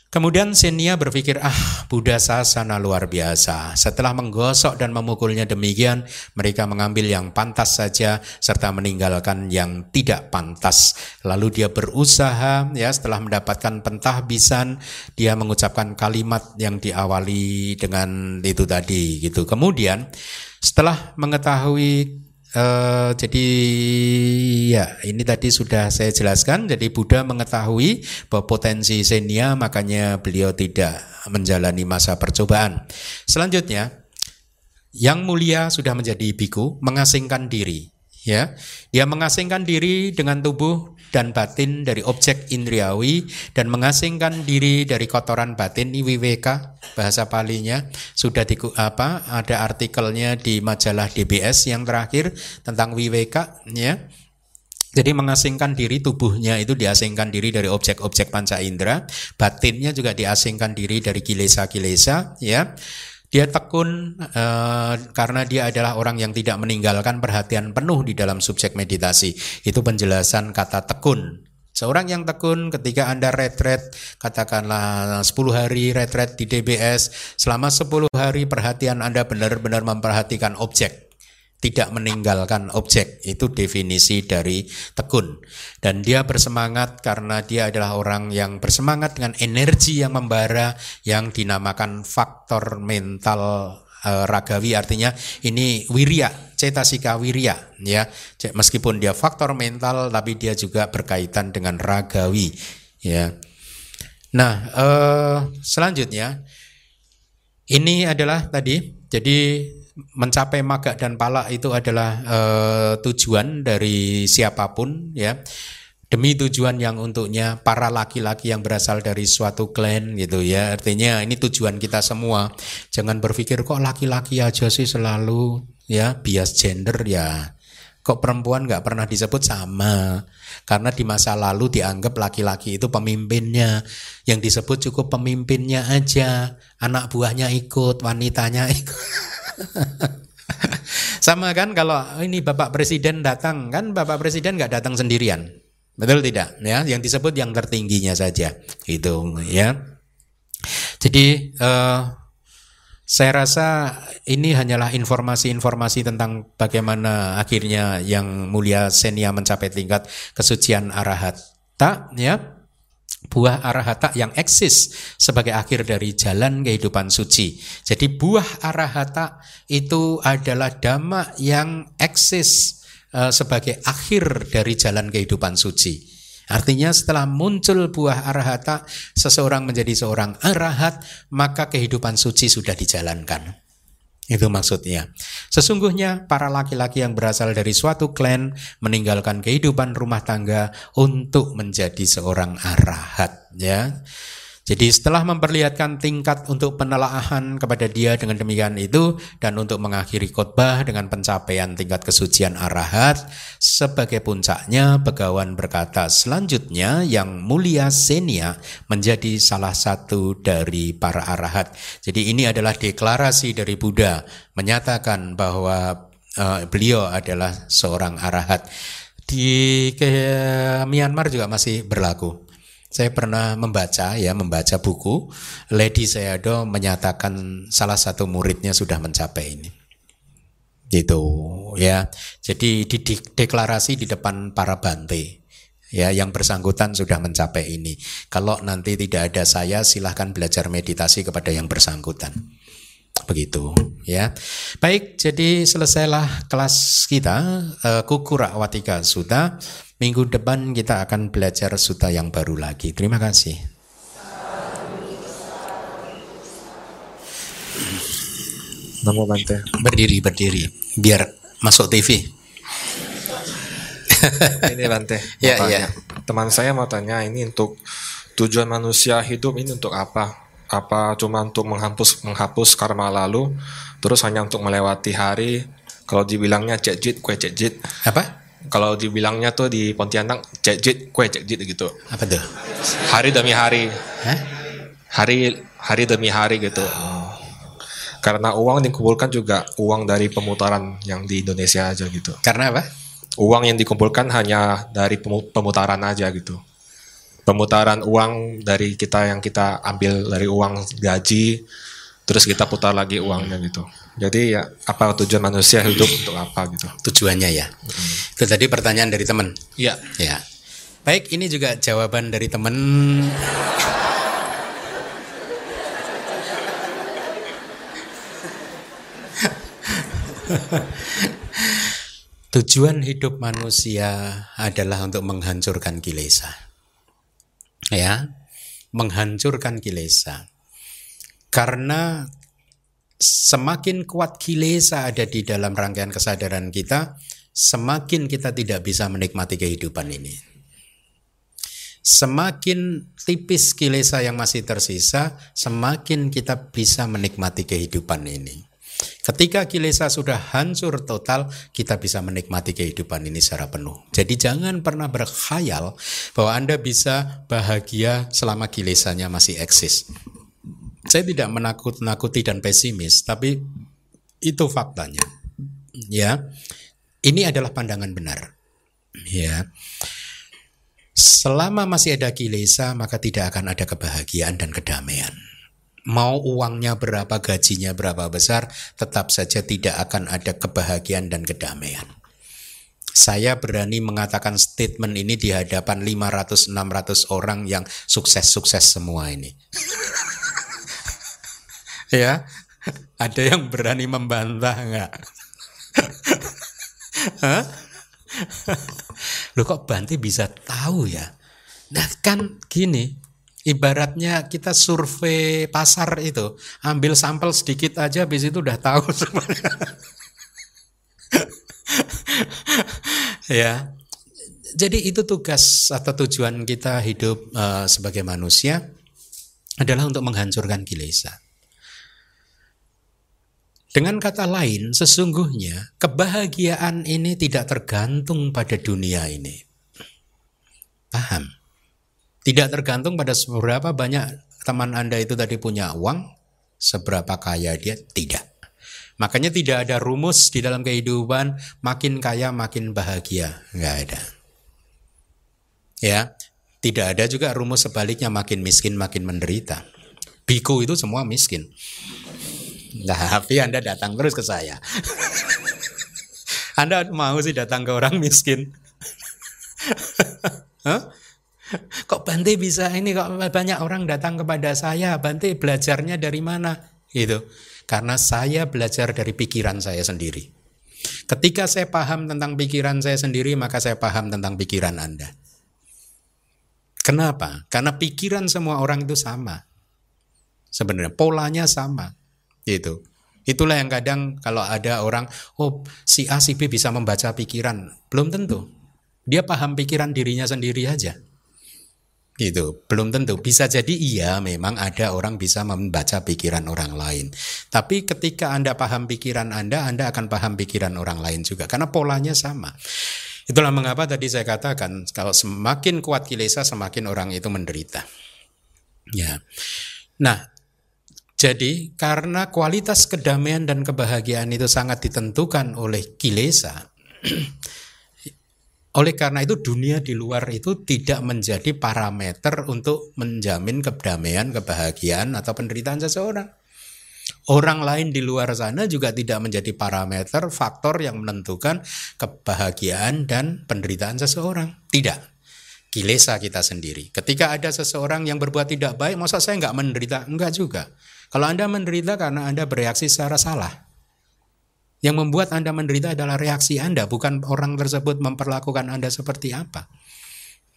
Kemudian Senia berpikir, ah Buddha Sasana luar biasa. Setelah menggosok dan memukulnya demikian, mereka mengambil yang pantas saja serta meninggalkan yang tidak pantas. Lalu dia berusaha, ya setelah mendapatkan pentahbisan, dia mengucapkan kalimat yang diawali dengan itu tadi gitu. Kemudian setelah mengetahui Uh, jadi ya ini tadi sudah saya jelaskan. Jadi Buddha mengetahui bahwa potensi senia makanya beliau tidak menjalani masa percobaan. Selanjutnya, yang mulia sudah menjadi biku mengasingkan diri. Ya, dia mengasingkan diri dengan tubuh dan batin dari objek indriawi dan mengasingkan diri dari kotoran batin IWWK bahasa palinya sudah di apa ada artikelnya di majalah DBS yang terakhir tentang wiweka ya jadi mengasingkan diri tubuhnya itu diasingkan diri dari objek-objek panca indera, batinnya juga diasingkan diri dari kilesa-kilesa, ya. Dia tekun uh, karena dia adalah orang yang tidak meninggalkan perhatian penuh di dalam subjek meditasi. Itu penjelasan kata tekun. Seorang yang tekun ketika Anda retret, katakanlah 10 hari retret di DBS, selama 10 hari perhatian Anda benar-benar memperhatikan objek. Tidak meninggalkan objek. Itu definisi dari tekun. Dan dia bersemangat karena dia adalah orang yang bersemangat dengan energi yang membara yang dinamakan faktor mental e, ragawi. Artinya ini wirya cetasika wirya ya. Meskipun dia faktor mental tapi dia juga berkaitan dengan ragawi ya. Nah e, selanjutnya ini adalah tadi jadi mencapai maga dan pala itu adalah uh, tujuan dari siapa pun ya. Demi tujuan yang untuknya para laki-laki yang berasal dari suatu klan gitu ya. Artinya ini tujuan kita semua. Jangan berpikir kok laki-laki aja sih selalu ya bias gender? Ya kok perempuan nggak pernah disebut sama? Karena di masa lalu dianggap laki-laki itu pemimpinnya. Yang disebut cukup pemimpinnya aja. Anak buahnya ikut wanitanya ikut Sama kan kalau ini Bapak Presiden datang kan Bapak Presiden nggak datang sendirian, betul tidak? Ya, yang disebut yang tertingginya saja itu ya. Jadi uh, saya rasa ini hanyalah informasi-informasi tentang bagaimana akhirnya yang mulia Senia mencapai tingkat kesucian arahat. Tak ya buah arahata yang eksis sebagai akhir dari jalan kehidupan suci. Jadi buah arahata itu adalah dhamma yang eksis uh, sebagai akhir dari jalan kehidupan suci. Artinya setelah muncul buah arahata, seseorang menjadi seorang arahat, maka kehidupan suci sudah dijalankan. Itu maksudnya. Sesungguhnya para laki-laki yang berasal dari suatu klan meninggalkan kehidupan rumah tangga untuk menjadi seorang arahat, ya. Jadi setelah memperlihatkan tingkat untuk penelaahan kepada dia dengan demikian itu dan untuk mengakhiri khotbah dengan pencapaian tingkat kesucian arahat sebagai puncaknya Begawan berkata selanjutnya yang mulia Senia menjadi salah satu dari para arahat. Jadi ini adalah deklarasi dari Buddha menyatakan bahwa uh, beliau adalah seorang arahat. Di ke Myanmar juga masih berlaku. Saya pernah membaca ya, membaca buku Lady Sayadaw menyatakan salah satu muridnya sudah mencapai ini. Gitu ya. Jadi dideklarasi di depan para bante ya yang bersangkutan sudah mencapai ini. Kalau nanti tidak ada saya silahkan belajar meditasi kepada yang bersangkutan. Begitu ya. Baik, jadi selesailah kelas kita uh, Kukura Watika Sutta. Minggu depan kita akan belajar suta yang baru lagi. Terima kasih. Namo Bante. Berdiri, berdiri. Biar masuk TV. ini Bante. ya, ya. Teman saya mau tanya ini untuk tujuan manusia hidup ini untuk apa? Apa cuma untuk menghapus menghapus karma lalu, terus hanya untuk melewati hari? Kalau dibilangnya cekjit, kue cekjit. Apa? Kalau dibilangnya tuh di Pontianak cekjit kue cekjit gitu. Apa tuh? Hari demi hari. Hah? hari hari demi hari gitu. Oh. karena uang dikumpulkan juga uang dari pemutaran yang di Indonesia aja gitu. Karena apa? Uang yang dikumpulkan hanya dari pemutaran aja gitu. Pemutaran uang dari kita yang kita ambil dari uang gaji terus kita putar lagi uangnya gitu jadi ya apa tujuan manusia hidup untuk apa gitu? Tujuannya ya. Hmm. Itu tadi pertanyaan dari teman. Iya. Ya. Baik, ini juga jawaban dari teman. Tujuan hidup manusia adalah untuk menghancurkan kilesa. Ya, menghancurkan kilesa. Karena semakin kuat kilesa ada di dalam rangkaian kesadaran kita, semakin kita tidak bisa menikmati kehidupan ini. Semakin tipis kilesa yang masih tersisa, semakin kita bisa menikmati kehidupan ini. Ketika kilesa sudah hancur total, kita bisa menikmati kehidupan ini secara penuh. Jadi jangan pernah berkhayal bahwa Anda bisa bahagia selama kilesanya masih eksis. Saya tidak menakut-nakuti dan pesimis, tapi itu faktanya. Ya. Ini adalah pandangan benar. Ya. Selama masih ada kilesa, maka tidak akan ada kebahagiaan dan kedamaian. mau uangnya berapa, gajinya berapa besar, tetap saja tidak akan ada kebahagiaan dan kedamaian. Saya berani mengatakan statement ini di hadapan 500-600 orang yang sukses-sukses semua ini. ya, ada yang berani membantah nggak? Loh kok Bante bisa tahu ya? Nah kan gini, ibaratnya kita survei pasar itu, ambil sampel sedikit aja, habis itu udah tahu semuanya. ya. Jadi itu tugas atau tujuan kita hidup uh, sebagai manusia adalah untuk menghancurkan kilesa. Dengan kata lain, sesungguhnya kebahagiaan ini tidak tergantung pada dunia ini. Paham? Tidak tergantung pada seberapa banyak teman Anda itu tadi punya uang, seberapa kaya dia, tidak. Makanya tidak ada rumus di dalam kehidupan makin kaya makin bahagia, nggak ada. Ya, tidak ada juga rumus sebaliknya makin miskin makin menderita. Biku itu semua miskin. Tapi Anda datang terus ke saya. anda mau sih datang ke orang miskin? huh? Kok Bante bisa ini kok banyak orang datang kepada saya, Bante belajarnya dari mana? Gitu. Karena saya belajar dari pikiran saya sendiri. Ketika saya paham tentang pikiran saya sendiri, maka saya paham tentang pikiran Anda. Kenapa? Karena pikiran semua orang itu sama. Sebenarnya polanya sama. Itu. Itulah yang kadang kalau ada orang, oh si A si B bisa membaca pikiran, belum tentu. Dia paham pikiran dirinya sendiri aja. Gitu, belum tentu. Bisa jadi iya memang ada orang bisa membaca pikiran orang lain. Tapi ketika Anda paham pikiran Anda, Anda akan paham pikiran orang lain juga karena polanya sama. Itulah mengapa tadi saya katakan kalau semakin kuat kilesa semakin orang itu menderita. Ya. Nah, jadi karena kualitas kedamaian dan kebahagiaan itu sangat ditentukan oleh kilesa, Oleh karena itu dunia di luar itu tidak menjadi parameter untuk menjamin kedamaian, kebahagiaan atau penderitaan seseorang. Orang lain di luar sana juga tidak menjadi parameter faktor yang menentukan kebahagiaan dan penderitaan seseorang. Tidak. Kilesa kita sendiri. Ketika ada seseorang yang berbuat tidak baik, masa saya nggak menderita? Enggak juga. Kalau Anda menderita karena Anda bereaksi secara salah. Yang membuat Anda menderita adalah reaksi Anda, bukan orang tersebut memperlakukan Anda seperti apa.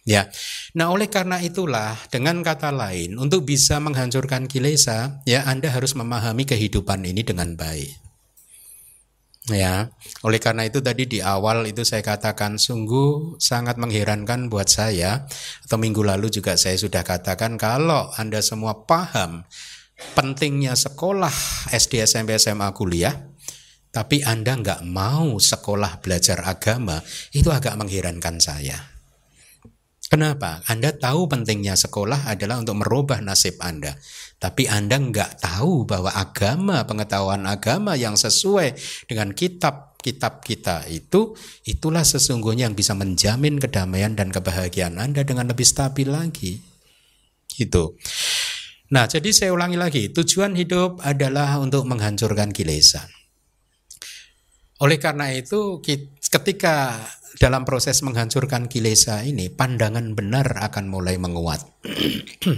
Ya. Nah, oleh karena itulah dengan kata lain untuk bisa menghancurkan kilesa, ya Anda harus memahami kehidupan ini dengan baik. Ya. Oleh karena itu tadi di awal itu saya katakan sungguh sangat mengherankan buat saya atau minggu lalu juga saya sudah katakan kalau Anda semua paham pentingnya sekolah SD, SMP, SMA, kuliah, tapi Anda nggak mau sekolah belajar agama, itu agak mengherankan saya. Kenapa? Anda tahu pentingnya sekolah adalah untuk merubah nasib Anda. Tapi Anda nggak tahu bahwa agama, pengetahuan agama yang sesuai dengan kitab-kitab kita itu, itulah sesungguhnya yang bisa menjamin kedamaian dan kebahagiaan Anda dengan lebih stabil lagi. Gitu. Nah, jadi saya ulangi lagi, tujuan hidup adalah untuk menghancurkan kilesa. Oleh karena itu ketika dalam proses menghancurkan kilesa ini pandangan benar akan mulai menguat.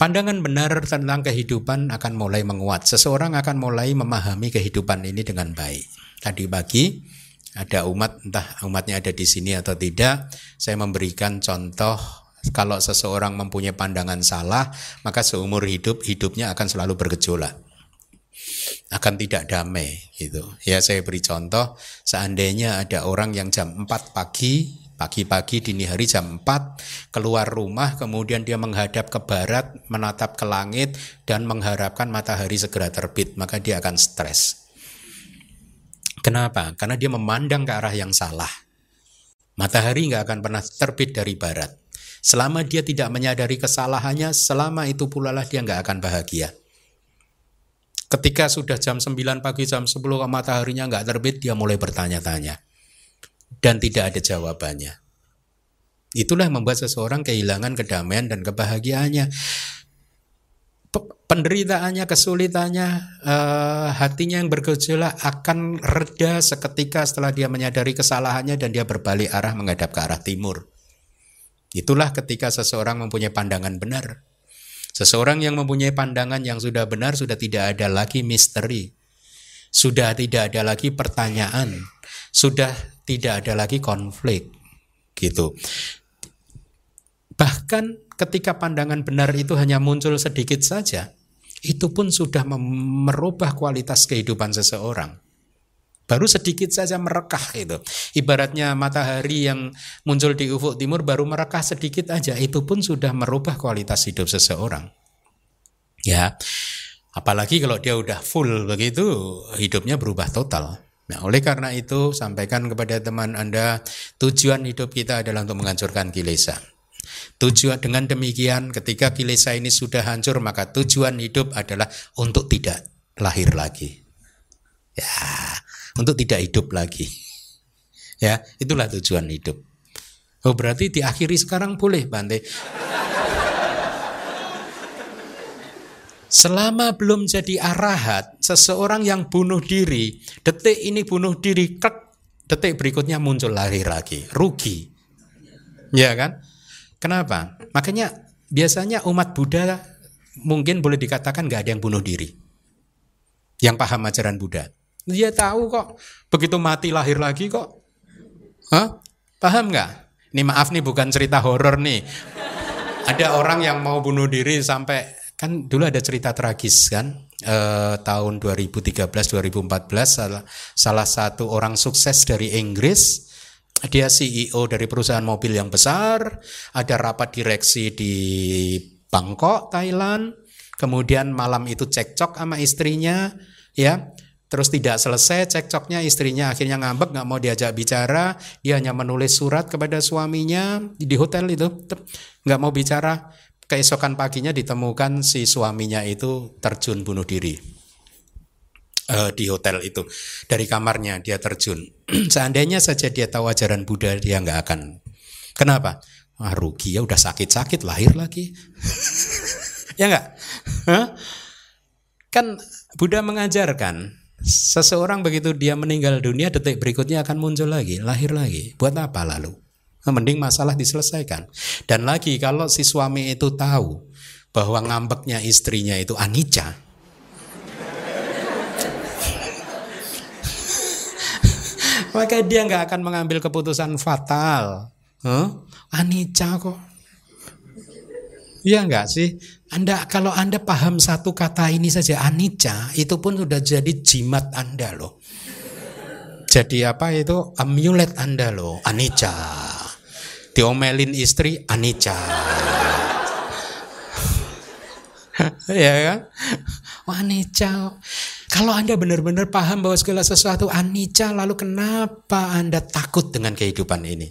pandangan benar tentang kehidupan akan mulai menguat. Seseorang akan mulai memahami kehidupan ini dengan baik. Tadi pagi ada umat entah umatnya ada di sini atau tidak, saya memberikan contoh kalau seseorang mempunyai pandangan salah, maka seumur hidup hidupnya akan selalu bergejolak akan tidak damai gitu. Ya saya beri contoh, seandainya ada orang yang jam 4 pagi, pagi-pagi dini hari jam 4 keluar rumah kemudian dia menghadap ke barat, menatap ke langit dan mengharapkan matahari segera terbit, maka dia akan stres. Kenapa? Karena dia memandang ke arah yang salah. Matahari nggak akan pernah terbit dari barat. Selama dia tidak menyadari kesalahannya, selama itu pula lah dia nggak akan bahagia. Ketika sudah jam 9 pagi, jam 10 mataharinya nggak terbit, dia mulai bertanya-tanya. Dan tidak ada jawabannya. Itulah membuat seseorang kehilangan kedamaian dan kebahagiaannya. penderitaannya, kesulitannya, uh, hatinya yang bergejolak akan reda seketika setelah dia menyadari kesalahannya dan dia berbalik arah menghadap ke arah timur. Itulah ketika seseorang mempunyai pandangan benar. Seseorang yang mempunyai pandangan yang sudah benar sudah tidak ada lagi misteri. Sudah tidak ada lagi pertanyaan. Sudah tidak ada lagi konflik. Gitu. Bahkan ketika pandangan benar itu hanya muncul sedikit saja, itu pun sudah merubah kualitas kehidupan seseorang. Baru sedikit saja merekah itu. Ibaratnya matahari yang muncul di ufuk timur baru merekah sedikit aja. Itu pun sudah merubah kualitas hidup seseorang. Ya, apalagi kalau dia udah full begitu, hidupnya berubah total. Nah, oleh karena itu sampaikan kepada teman Anda, tujuan hidup kita adalah untuk menghancurkan kilesa. Tujuan dengan demikian ketika kilesa ini sudah hancur maka tujuan hidup adalah untuk tidak lahir lagi. Ya, untuk tidak hidup lagi. Ya, itulah tujuan hidup. Oh, berarti diakhiri sekarang boleh, Bante. Selama belum jadi arahat, seseorang yang bunuh diri, detik ini bunuh diri, kek, detik berikutnya muncul lahir lagi, rugi. Ya kan? Kenapa? Makanya biasanya umat Buddha mungkin boleh dikatakan nggak ada yang bunuh diri. Yang paham ajaran Buddha. Dia tahu kok. Begitu mati lahir lagi kok. Hah? Paham nggak? Ini maaf nih bukan cerita horor nih. Ada orang yang mau bunuh diri sampai kan dulu ada cerita tragis kan eh, tahun 2013 2014 salah, salah satu orang sukses dari Inggris dia CEO dari perusahaan mobil yang besar ada rapat direksi di Bangkok Thailand kemudian malam itu cekcok sama istrinya ya Terus tidak selesai cekcoknya istrinya akhirnya ngambek nggak mau diajak bicara. Dia hanya menulis surat kepada suaminya di hotel itu nggak mau bicara. Keesokan paginya ditemukan si suaminya itu terjun bunuh diri uh, di hotel itu dari kamarnya dia terjun. Seandainya saja dia tahu ajaran Buddha dia nggak akan. Kenapa? Ah, rugi ya udah sakit-sakit lahir lagi. ya nggak? Kan Buddha mengajarkan Seseorang begitu dia meninggal dunia detik berikutnya akan muncul lagi, lahir lagi. Buat apa lalu? Nah, mending masalah diselesaikan. Dan lagi kalau si suami itu tahu bahwa ngambeknya istrinya itu anicca. maka dia nggak akan mengambil keputusan fatal. Huh? Anicca kok. Iya nggak sih? Anda kalau Anda paham satu kata ini saja anicca, itu pun sudah jadi jimat Anda loh. Jadi apa itu amulet Anda loh, anicca. Diomelin istri anicca. ya kan? Oh, anicca. Kalau Anda benar-benar paham bahwa segala sesuatu anicca, lalu kenapa Anda takut dengan kehidupan ini?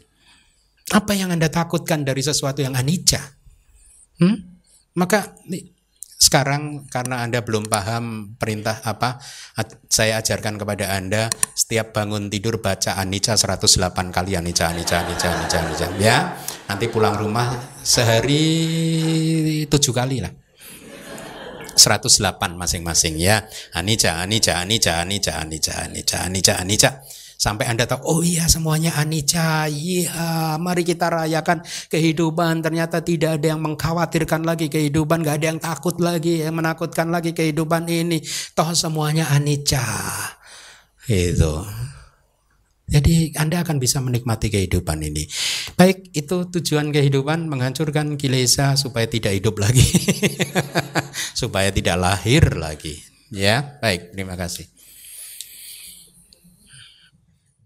Apa yang Anda takutkan dari sesuatu yang anicca? Hmm? Maka sekarang karena Anda belum paham perintah apa, saya ajarkan kepada Anda setiap bangun tidur baca Anicca 108 kali Anicca, Anicca, Anicca, Anicca, Anicca. Ya, nanti pulang rumah sehari tujuh kali lah. 108 masing-masing ya. Anicca, Anicca, Anicca, Anicca, Anicca, Anicca, Anicca, Anicca. Sampai Anda tahu, oh iya semuanya anicca, iya mari kita rayakan kehidupan. Ternyata tidak ada yang mengkhawatirkan lagi kehidupan, gak ada yang takut lagi, yang menakutkan lagi kehidupan ini. Toh semuanya anicca. Itu. Jadi Anda akan bisa menikmati kehidupan ini. Baik, itu tujuan kehidupan menghancurkan kilesa supaya tidak hidup lagi. supaya tidak lahir lagi. Ya, baik, terima kasih.